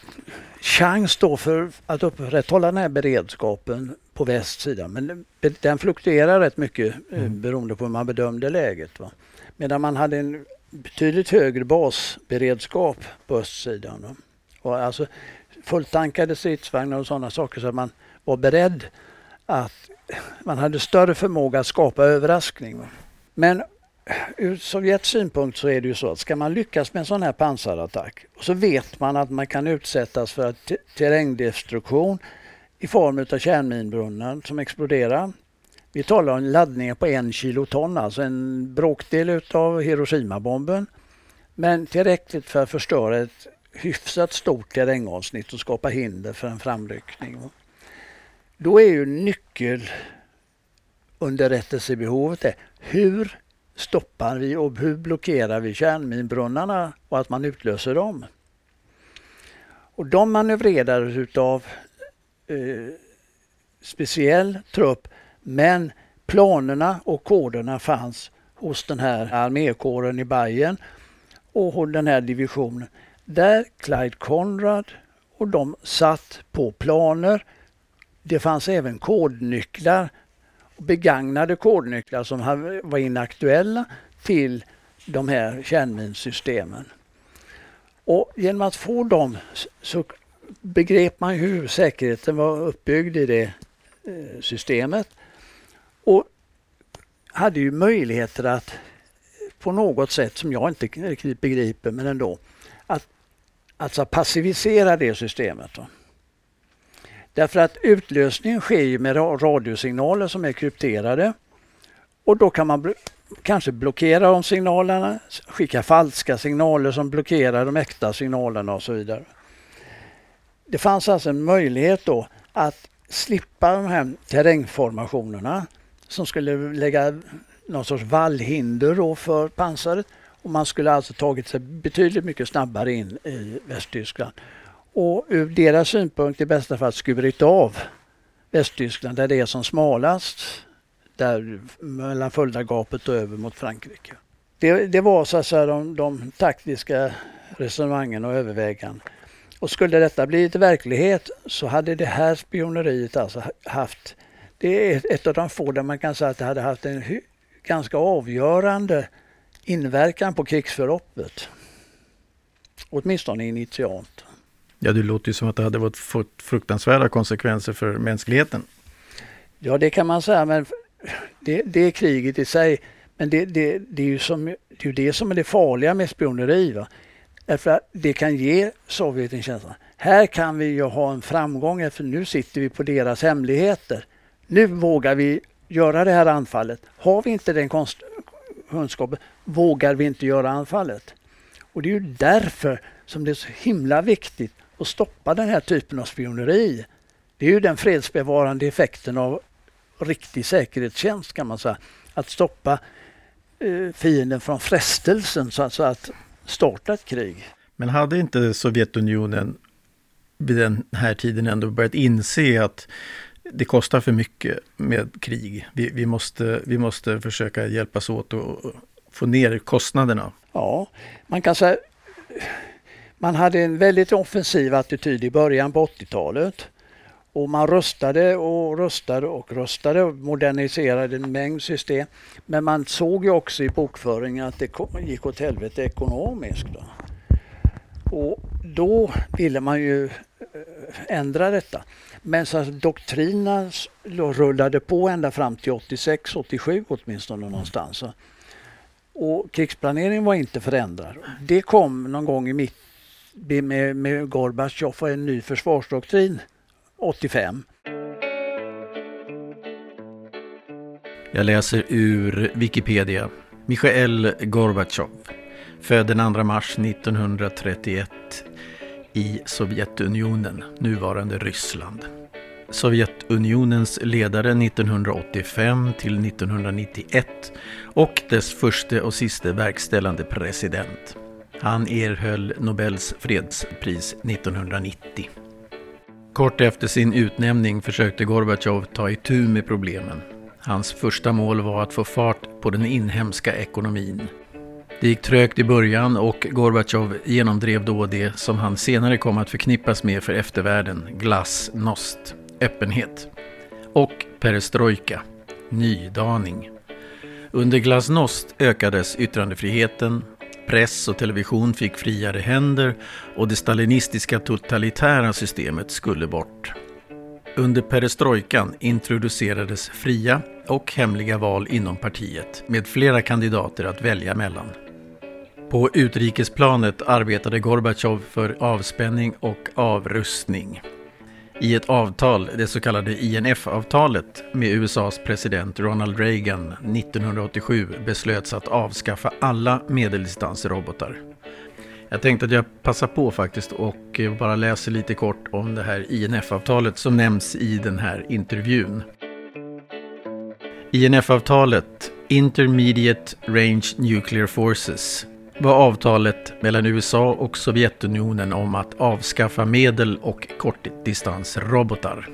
chans då för att upprätthålla den här beredskapen på västsidan. Men den fluktuerar rätt mycket eh, mm. beroende på hur man bedömde läget. Va? Medan man hade en betydligt högre basberedskap på östsidan. Va? Och alltså fulltankade stridsvagnar och sådana saker så att man var beredd att man hade större förmåga att skapa överraskning. Men ur Sovjets synpunkt så är det ju så att ska man lyckas med en sån här pansarattack så vet man att man kan utsättas för terrängdestruktion i form av kärnminbrunnar som exploderar. Vi talar om laddningar på en kiloton, alltså en bråkdel av Hiroshima-bomben. Men tillräckligt för att förstöra ett hyfsat stort terrängavsnitt och skapa hinder för en framryckning. Då är ju nyckelunderrättelsebehovet det. hur stoppar vi och hur blockerar vi kärnminbrunnarna och att man utlöser dem. Och de manövrerades utav eh, speciell trupp men planerna och koderna fanns hos den här armékåren i Bayern och den här divisionen. Där Clyde Conrad och de satt på planer. Det fanns även kodnycklar begagnade kodnycklar som var inaktuella till de här kärnminsystemen. Och genom att få dem så begrep man hur säkerheten var uppbyggd i det eh, systemet och hade ju möjligheter att eh, på något sätt som jag inte riktigt begriper men ändå alltså passivisera det systemet. Då. Därför att utlösningen sker ju med radiosignaler som är krypterade. Och då kan man bl kanske blockera de signalerna, skicka falska signaler som blockerar de äkta signalerna och så vidare. Det fanns alltså en möjlighet då att slippa de här terrängformationerna som skulle lägga någon sorts vallhinder då för pansaret. Och man skulle alltså tagit sig betydligt mycket snabbare in i Västtyskland och ur deras synpunkt i bästa fall skurit av Västtyskland där det är som smalast. Där mellan Fuldagapet och över mot Frankrike. Det, det var så att säga de, de taktiska resonemangen och överväganden. Och skulle detta bli ett verklighet så hade det här spioneriet alltså haft, det är ett av de få där man kan säga att det hade haft en ganska avgörande inverkan på krigsförloppet. Åtminstone initialt. Ja, det låter ju som att det hade fått fruktansvärda konsekvenser för mänskligheten. Ja, det kan man säga, men det, det är kriget i sig. Men det, det, det är ju som, det, är det som är det farliga med spioneri. Va? Därför att det kan ge Sovjet en känsla. Här kan vi ju ha en framgång för nu sitter vi på deras hemligheter. Nu vågar vi göra det här anfallet. Har vi inte den kunskapen vågar vi inte göra anfallet. Och det är ju därför som det är så himla viktigt att stoppa den här typen av spioneri. Det är ju den fredsbevarande effekten av riktig säkerhetstjänst kan man säga. Att stoppa eh, fienden från frestelsen så alltså att starta ett krig. Men hade inte Sovjetunionen vid den här tiden ändå börjat inse att det kostar för mycket med krig. Vi, vi, måste, vi måste försöka hjälpas åt och få ner kostnaderna. Ja, man kan säga man hade en väldigt offensiv attityd i början på 80-talet. Och man röstade och röstade och röstade och moderniserade en mängd system. Men man såg ju också i bokföringen att det gick åt helvete ekonomiskt. Då. Och då ville man ju eh, ändra detta. Men så doktrinen rullade på ända fram till 86, 87 åtminstone någonstans. Och krigsplaneringen var inte förändrad. Det kom någon gång i mitt med, med Gorbatjov och en ny försvarsdoktrin 85. Jag läser ur Wikipedia. Michael Gorbatjov, född den 2 mars 1931 i Sovjetunionen, nuvarande Ryssland. Sovjetunionens ledare 1985 till 1991 och dess första och sista verkställande president. Han erhöll Nobels fredspris 1990. Kort efter sin utnämning försökte Gorbatjov ta itu med problemen. Hans första mål var att få fart på den inhemska ekonomin. Det gick trögt i början och Gorbatjov genomdrev då det som han senare kom att förknippas med för eftervärlden, glasnost, öppenhet. Och perestrojka, nydaning. Under glasnost ökades yttrandefriheten, Press och television fick friare händer och det stalinistiska totalitära systemet skulle bort. Under perestrojkan introducerades fria och hemliga val inom partiet med flera kandidater att välja mellan. På utrikesplanet arbetade Gorbatjov för avspänning och avrustning. I ett avtal, det så kallade INF-avtalet med USAs president Ronald Reagan 1987 beslöts att avskaffa alla medeldistansrobotar. Jag tänkte att jag passar på faktiskt och bara läser lite kort om det här INF-avtalet som nämns i den här intervjun. INF-avtalet, Intermediate Range Nuclear Forces, var avtalet mellan USA och Sovjetunionen om att avskaffa medel och kortdistansrobotar.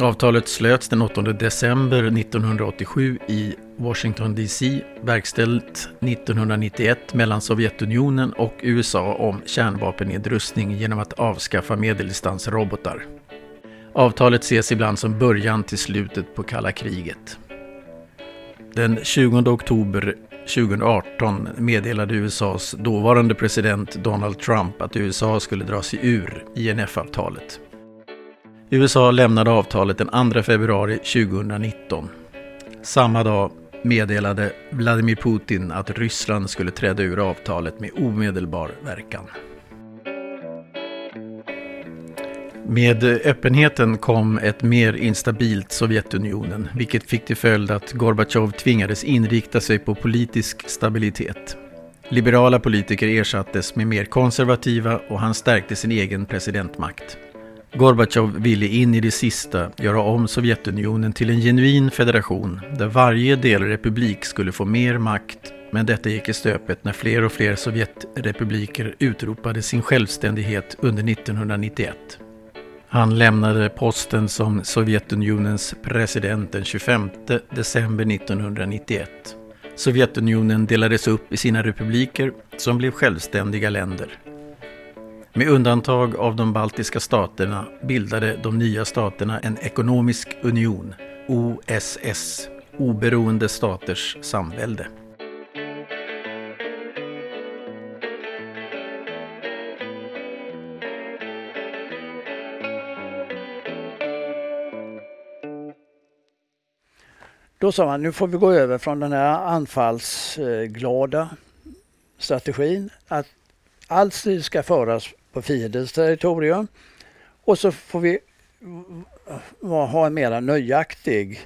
Avtalet slöts den 8 december 1987 i Washington DC, verkställt 1991 mellan Sovjetunionen och USA om kärnvapennedrustning genom att avskaffa medeldistansrobotar. Avtalet ses ibland som början till slutet på kalla kriget. Den 20 oktober 2018 meddelade USAs dåvarande president Donald Trump att USA skulle dra sig ur INF-avtalet. USA lämnade avtalet den 2 februari 2019. Samma dag meddelade Vladimir Putin att Ryssland skulle träda ur avtalet med omedelbar verkan. Med öppenheten kom ett mer instabilt Sovjetunionen, vilket fick till följd att Gorbatjov tvingades inrikta sig på politisk stabilitet. Liberala politiker ersattes med mer konservativa och han stärkte sin egen presidentmakt. Gorbatjov ville in i det sista göra om Sovjetunionen till en genuin federation där varje delrepublik skulle få mer makt men detta gick i stöpet när fler och fler Sovjetrepubliker utropade sin självständighet under 1991. Han lämnade posten som Sovjetunionens president den 25 december 1991. Sovjetunionen delades upp i sina republiker som blev självständiga länder. Med undantag av de baltiska staterna bildade de nya staterna en ekonomisk union, OSS, Oberoende staters samvälde. Då sa man nu får vi gå över från den här anfallsglada strategin att all strid ska föras på fiendens territorium och så får vi ha en mera nöjaktig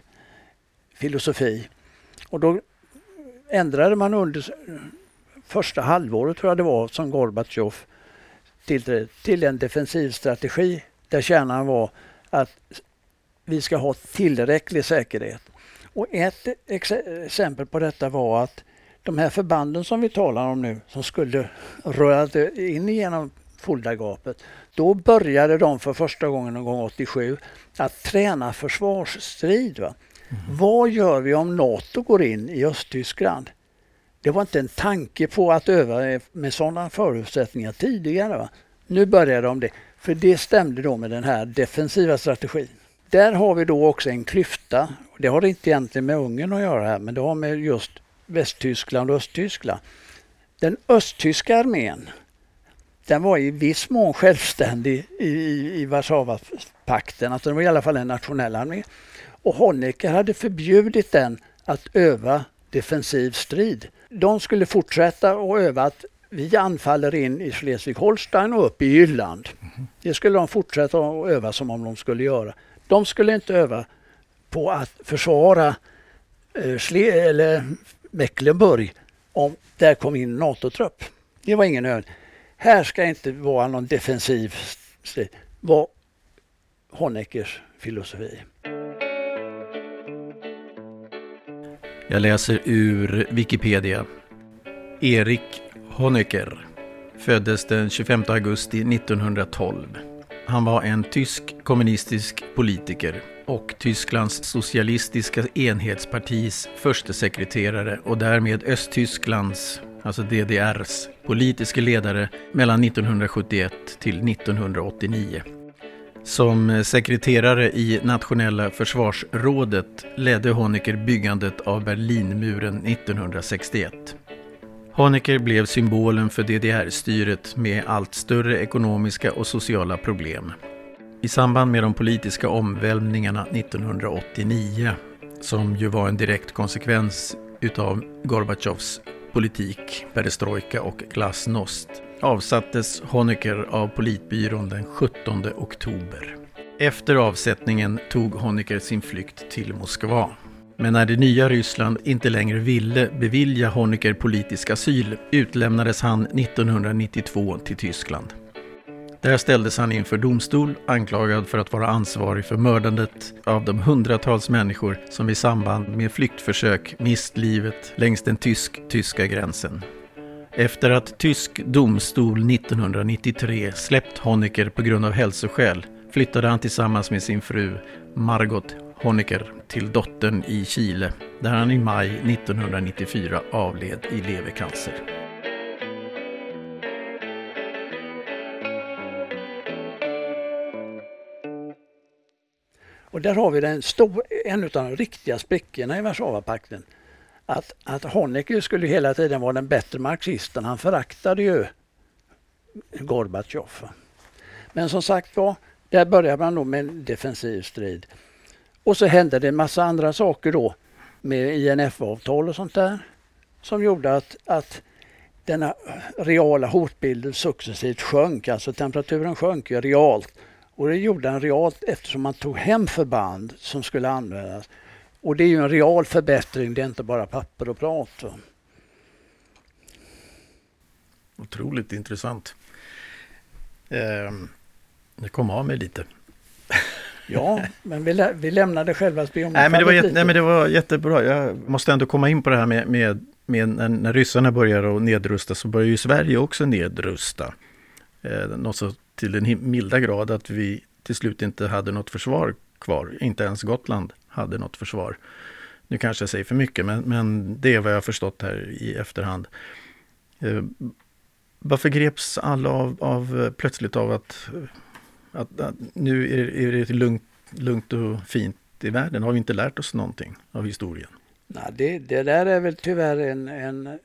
filosofi. Och då ändrade man under första halvåret tror jag det var som Gorbatjov tillträdde till en defensiv strategi där kärnan var att vi ska ha tillräcklig säkerhet. Och ett exempel på detta var att de här förbanden som vi talar om nu som skulle röra in genom Fuldagapet. Då började de för första gången någon gång 87 att träna försvarsstrid. Va? Mm. Vad gör vi om NATO går in i Östtyskland? Det var inte en tanke på att öva med sådana förutsättningar tidigare. Va? Nu börjar de det, för det stämde då med den här defensiva strategin. Där har vi då också en klyfta. Det har inte egentligen med Ungern att göra här, men det har med just Västtyskland och Östtyskland. Den östtyska armén, den var i viss mån självständig i, i, i Warszawapakten, alltså den var i alla fall en nationell armé. Och Honecker hade förbjudit den att öva defensiv strid. De skulle fortsätta att öva att vi anfaller in i Schleswig-Holstein och upp i Jylland. Det skulle de fortsätta att öva som om de skulle göra. De skulle inte öva på att försvara eh, eller Mecklenburg om där kom in NATO-trupp. Det var ingen övning. Här ska inte vara någon defensiv strid. var Honeckers filosofi. Jag läser ur Wikipedia. Erik Honecker föddes den 25 augusti 1912. Han var en tysk kommunistisk politiker och Tysklands socialistiska enhetspartis förstesekreterare och därmed Östtysklands, alltså DDRs, politiske ledare mellan 1971 till 1989. Som sekreterare i Nationella försvarsrådet ledde Honecker byggandet av Berlinmuren 1961. Honecker blev symbolen för DDR-styret med allt större ekonomiska och sociala problem. I samband med de politiska omvälvningarna 1989, som ju var en direkt konsekvens utav Gorbatjovs politik, perestrojka och glasnost, avsattes Honecker av politbyrån den 17 oktober. Efter avsättningen tog Honecker sin flykt till Moskva. Men när det nya Ryssland inte längre ville bevilja Honecker politisk asyl utlämnades han 1992 till Tyskland. Där ställdes han inför domstol anklagad för att vara ansvarig för mördandet av de hundratals människor som i samband med flyktförsök mist livet längs den tysk-tyska gränsen. Efter att tysk domstol 1993 släppt Honecker på grund av hälsoskäl flyttade han tillsammans med sin fru Margot Honecker till dottern i Chile där han i maj 1994 avled i levercancer. Och där har vi den stor, en av de riktiga sprickorna i Warszawapakten. Att, att Honecker skulle hela tiden vara den bättre marxisten. Han föraktade ju Gorbatjov. Men som sagt var, där började man då med en defensiv strid. Och så hände det en massa andra saker då med INF-avtal och sånt där som gjorde att, att denna reala hotbilden successivt sjönk, alltså temperaturen sjönk ju realt. Och det gjorde den realt eftersom man tog hem förband som skulle användas. Och det är ju en real förbättring, det är inte bara papper och prat. Otroligt intressant. Eh, det kom av mig lite. Ja, men vi, lä vi lämnade själva spionen. Nej, men det var, jätte, nej, men det var jättebra. Jag måste ändå komma in på det här med, med, med när, när ryssarna börjar att nedrusta så börjar ju Sverige också nedrusta. Eh, något så till den milda grad att vi till slut inte hade något försvar kvar. Inte ens Gotland hade något försvar. Nu kanske jag säger för mycket, men, men det är vad jag har förstått här i efterhand. Eh, varför greps alla av, av eh, plötsligt av att eh, att, att nu är, är det lugnt, lugnt och fint i världen. Har vi inte lärt oss någonting av historien? Nej, det, det där är väl tyvärr en, en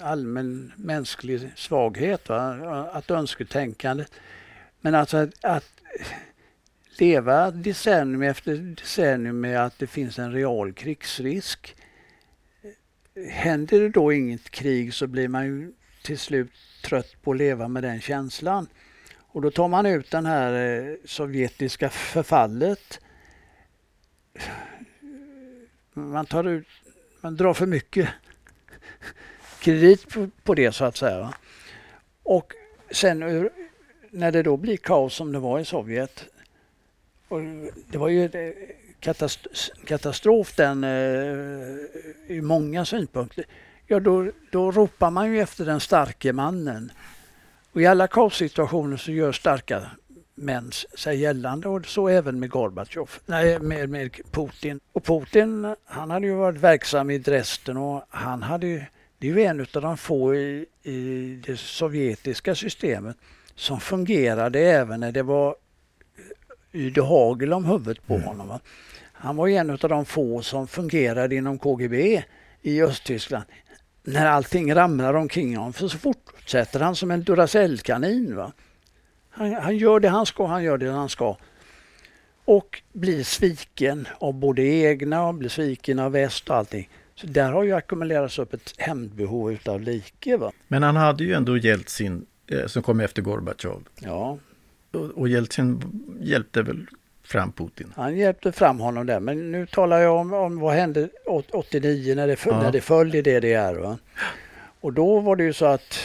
allmän mänsklig svaghet, va? att önsketänkandet. Men alltså att, att leva decennium efter decennium med att det finns en real krigsrisk. Händer det då inget krig så blir man ju till slut trött på att leva med den känslan. Och då tar man ut den här eh, sovjetiska förfallet. Man tar ut, man drar för mycket kredit på, på det så att säga. Och sen när det då blir kaos som det var i Sovjet. Och det var ju eh, katastrof den eh, i många synpunkter. Ja, då, då ropar man ju efter den starke mannen. Och i alla kaossituationer så gör starka män sig gällande och så även med Gorbatjov, nej med, med Putin. Och Putin han hade ju varit verksam i Dresden och han hade ju, det är ju en av de få i, i det sovjetiska systemet som fungerade även när det var yde hagel om huvudet på mm. honom. Va? Han var en av de få som fungerade inom KGB i Östtyskland när allting ramlar omkring honom så fortsätter han som en Duracellkanin. Va? Han, han gör det han ska, han gör det han ska. Och blir sviken av både egna och blir sviken av väst och allting. Så där har ju ackumulerats upp ett hämndbehov utav like. Va? Men han hade ju ändå Jeltsin eh, som kom efter Gorbatjov. Ja. Och, och Jeltsin hjälpte väl fram Putin? Han hjälpte fram honom där. Men nu talar jag om, om vad hände 89 när det, ja. när det föll i DDR. Va? Och då var det ju så att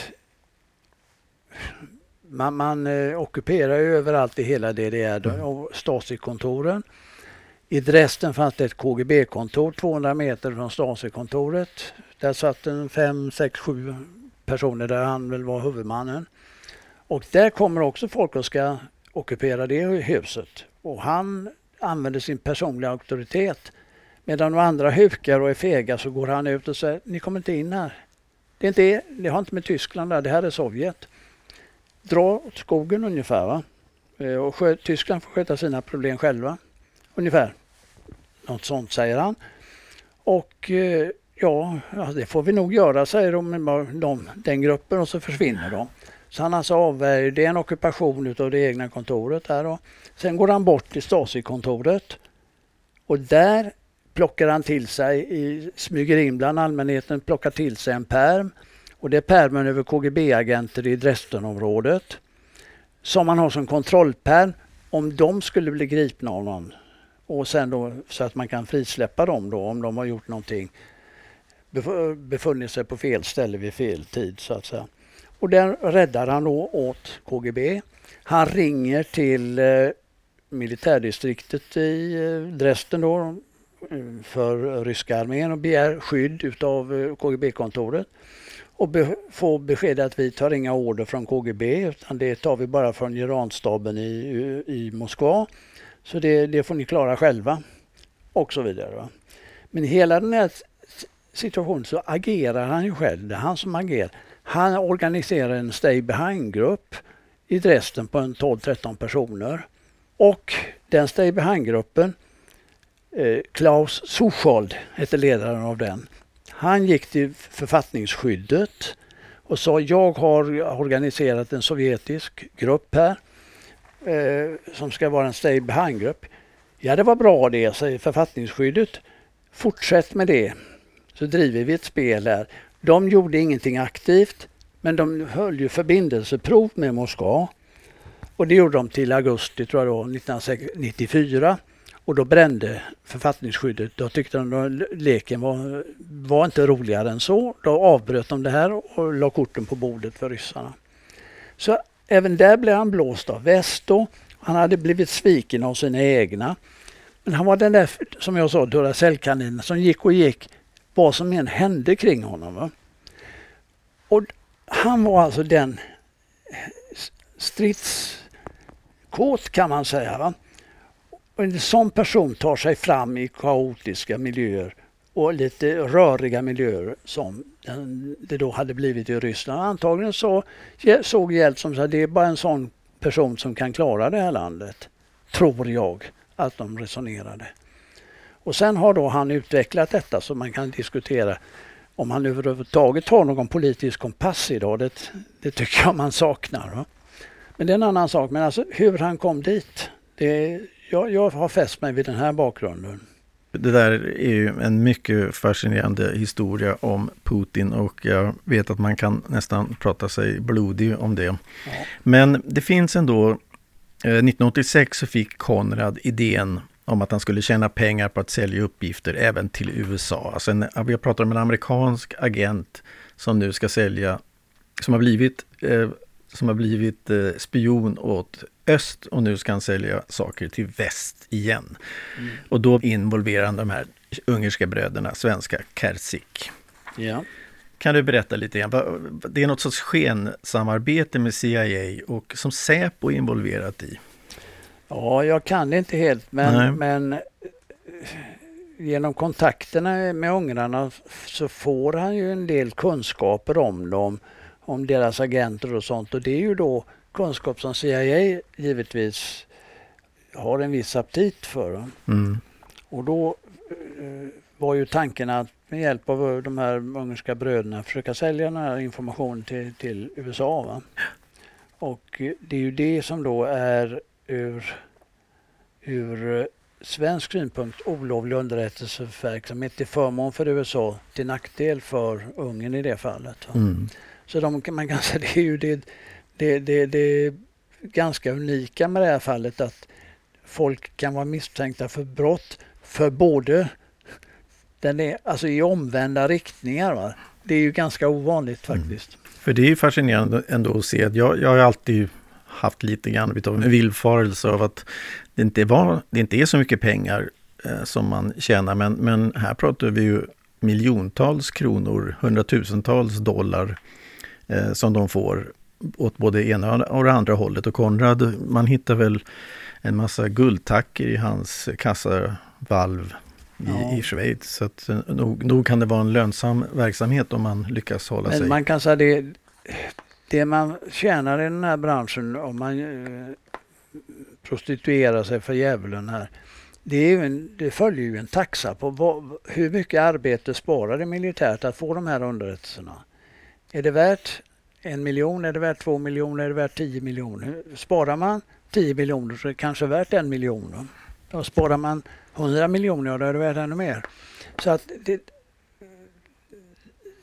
man, man eh, ockuperar ju överallt i hela DDR mm. och Stasi-kontoren. I Dresden fanns det ett KGB-kontor 200 meter från Stasi-kontoret. Där satt en fem, sex, sju personer där han väl var huvudmannen. Och där kommer också folk och ska ockupera det huset. Och han använder sin personliga auktoritet. Medan de andra hukar och är fega så går han ut och säger, ni kommer inte in här. Det, är inte, det har inte med Tyskland där, det här är Sovjet. Dra åt skogen ungefär. Va? Eh, och Tyskland får sköta sina problem själva. Ungefär. Något sånt säger han. Och eh, ja, det får vi nog göra, säger de, de, den gruppen och så försvinner de. Så han alltså avvärjer, det är en ockupation utav det egna kontoret där Och sen går han bort till Stasi-kontoret och där plockar han till sig, i, smyger in bland allmänheten, plockar till sig en perm. Och det är pärmen över KGB-agenter i Dresdenområdet. Som man har som kontrollperm om de skulle bli gripna av någon. Och sen då så att man kan frisläppa dem då om de har gjort någonting. Befunnit sig på fel ställe vid fel tid så att säga. Och den räddar han då åt KGB. Han ringer till eh, militärdistriktet i eh, Dresden då, för ryska armén och begär skydd utav eh, KGB-kontoret och be får besked att vi tar inga order från KGB utan det tar vi bara från generalstaben i, i Moskva. Så det, det får ni klara själva och så vidare. Va? Men hela den här situationen så agerar han ju själv. Det är han som agerar. Han organiserar en Stay Behind-grupp i Dresden på en 12-13 personer. Och den Stay Behind-gruppen, eh, Klaus Suchold hette ledaren av den. Han gick till författningsskyddet och sa jag har organiserat en sovjetisk grupp här eh, som ska vara en Stay Behind-grupp. Ja, det var bra det, säger författningsskyddet. Fortsätt med det så driver vi ett spel här. De gjorde ingenting aktivt men de höll ju förbindelseprov med Moskva. Och det gjorde de till augusti tror jag då, 1994. Och då brände författningsskyddet. Då tyckte de att leken var, var inte roligare än så. Då avbröt de det här och la korten på bordet för ryssarna. Så även där blev han blåst av väst. Han hade blivit sviken av sina egna. Men han var den där, som jag sa, Duracellkaninen som gick och gick vad som än hände kring honom. Va? Och han var alltså den stridskåt kan man säga. Va? Och en sån person tar sig fram i kaotiska miljöer och lite röriga miljöer som eh, det då hade blivit i Ryssland. Antagligen så såg Jeltsin att det är bara en sån person som kan klara det här landet. Tror jag att de resonerade. Och sen har då han utvecklat detta så man kan diskutera om han överhuvudtaget har någon politisk kompass idag. Det, det tycker jag man saknar. Va? Men det är en annan sak. Men alltså hur han kom dit. Det, jag, jag har fäst mig vid den här bakgrunden. Det där är ju en mycket fascinerande historia om Putin och jag vet att man kan nästan prata sig blodig om det. Men det finns ändå, eh, 1986 så fick Konrad idén om att han skulle tjäna pengar på att sälja uppgifter även till USA. Alltså en, vi pratar om en amerikansk agent som nu ska sälja, som har blivit, eh, som har blivit eh, spion åt öst och nu ska han sälja saker till väst igen. Mm. Och då involverar han de här ungerska bröderna, svenska Kersik. Ja. Kan du berätta lite grann? Det är något sorts skensamarbete med CIA och som Säpo är involverat i. Ja, jag kan det inte helt men, men genom kontakterna med ungrarna så får han ju en del kunskaper om dem, om deras agenter och sånt och det är ju då kunskap som CIA givetvis har en viss aptit för. Mm. Och då eh, var ju tanken att med hjälp av de här ungerska bröderna försöka sälja den här informationen till, till USA. Va? Och det är ju det som då är ur, ur svensk synpunkt olovlig underrättelseverksamhet till förmån för USA, till nackdel för Ungern i det fallet. Mm. Så de, man kan säga det är ju det, det, det, det ganska unika med det här fallet att folk kan vara misstänkta för brott för både den är alltså i omvända riktningar. Va? Det är ju ganska ovanligt mm. faktiskt. Mm. För det är fascinerande ändå att se att jag, jag har alltid haft lite grann av en villfarelse av att det inte, var, det inte är så mycket pengar eh, som man tjänar. Men, men här pratar vi ju miljontals kronor, hundratusentals dollar eh, som de får åt både ena och det andra hållet. Och Konrad, man hittar väl en massa guldtacker i hans kassavalv i, ja. i Schweiz. Så att, eh, nog, nog, kan det vara en lönsam verksamhet om man lyckas hålla Men sig. Man kan säga det, det man tjänar i den här branschen om man eh, prostituerar sig för djävulen här. Det, är en, det följer ju en taxa på hur mycket arbete sparar det militärt att få de här underrättelserna. Är det värt en miljon, är det värt två miljoner, är det värt tio miljoner? Sparar man tio miljoner så är det kanske värt en miljon. Då sparar man 100 miljoner, då är det värt ännu mer. Så att det,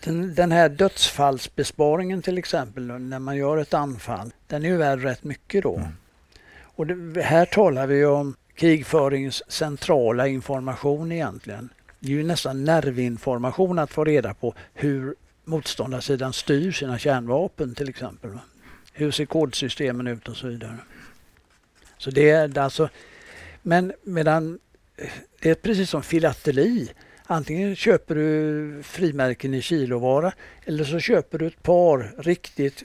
den, den, här dödsfallsbesparingen till exempel, när man gör ett anfall, den är ju värd rätt mycket då. Mm. Och det, här talar vi om krigförings centrala information egentligen. Det är ju nästan nervinformation att få reda på hur motståndarsidan styr sina kärnvapen till exempel. Hur ser kodsystemen ut och så vidare. Så det är alltså, men medan det är precis som filateli. Antingen köper du frimärken i kilovara eller så köper du ett par riktigt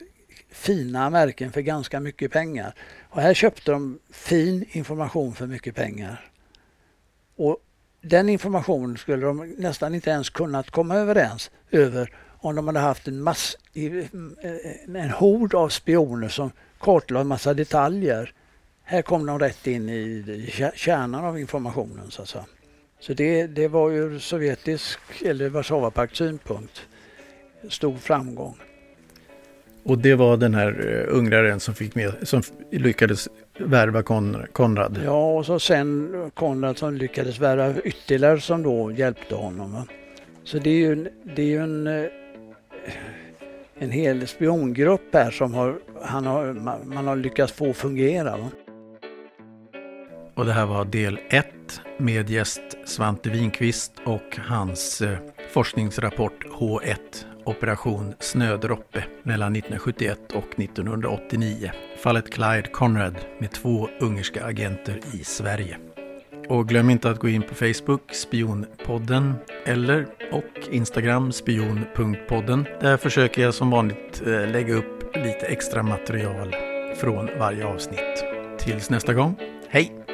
fina märken för ganska mycket pengar. Och här köpte de fin information för mycket pengar. Och den informationen skulle de nästan inte ens kunnat komma överens över om de hade haft en, mass, en hord av spioner som kartlade en massa detaljer. Här kom de rätt in i kärnan av informationen så att säga. Så det, det var ur sovjetisk eller Warszawapakts synpunkt stor framgång. Och det var den här uh, ungraren som, fick med, som lyckades värva Kon Konrad? Ja, och så sen Konrad som lyckades värva ytterligare som då hjälpte honom. Så det är ju, det är ju en, eh, en hel spiongrupp här som har, han har, man har lyckats få fungera. Va? Och det här var del 1 med gäst Svante Winqvist och hans eh, forskningsrapport H1 Operation Snödroppe mellan 1971 och 1989. Fallet Clyde Conrad med två ungerska agenter i Sverige. Och glöm inte att gå in på Facebook, Spionpodden, eller och Instagram, spion.podden. Där försöker jag som vanligt eh, lägga upp lite extra material från varje avsnitt. Tills nästa gång, hej!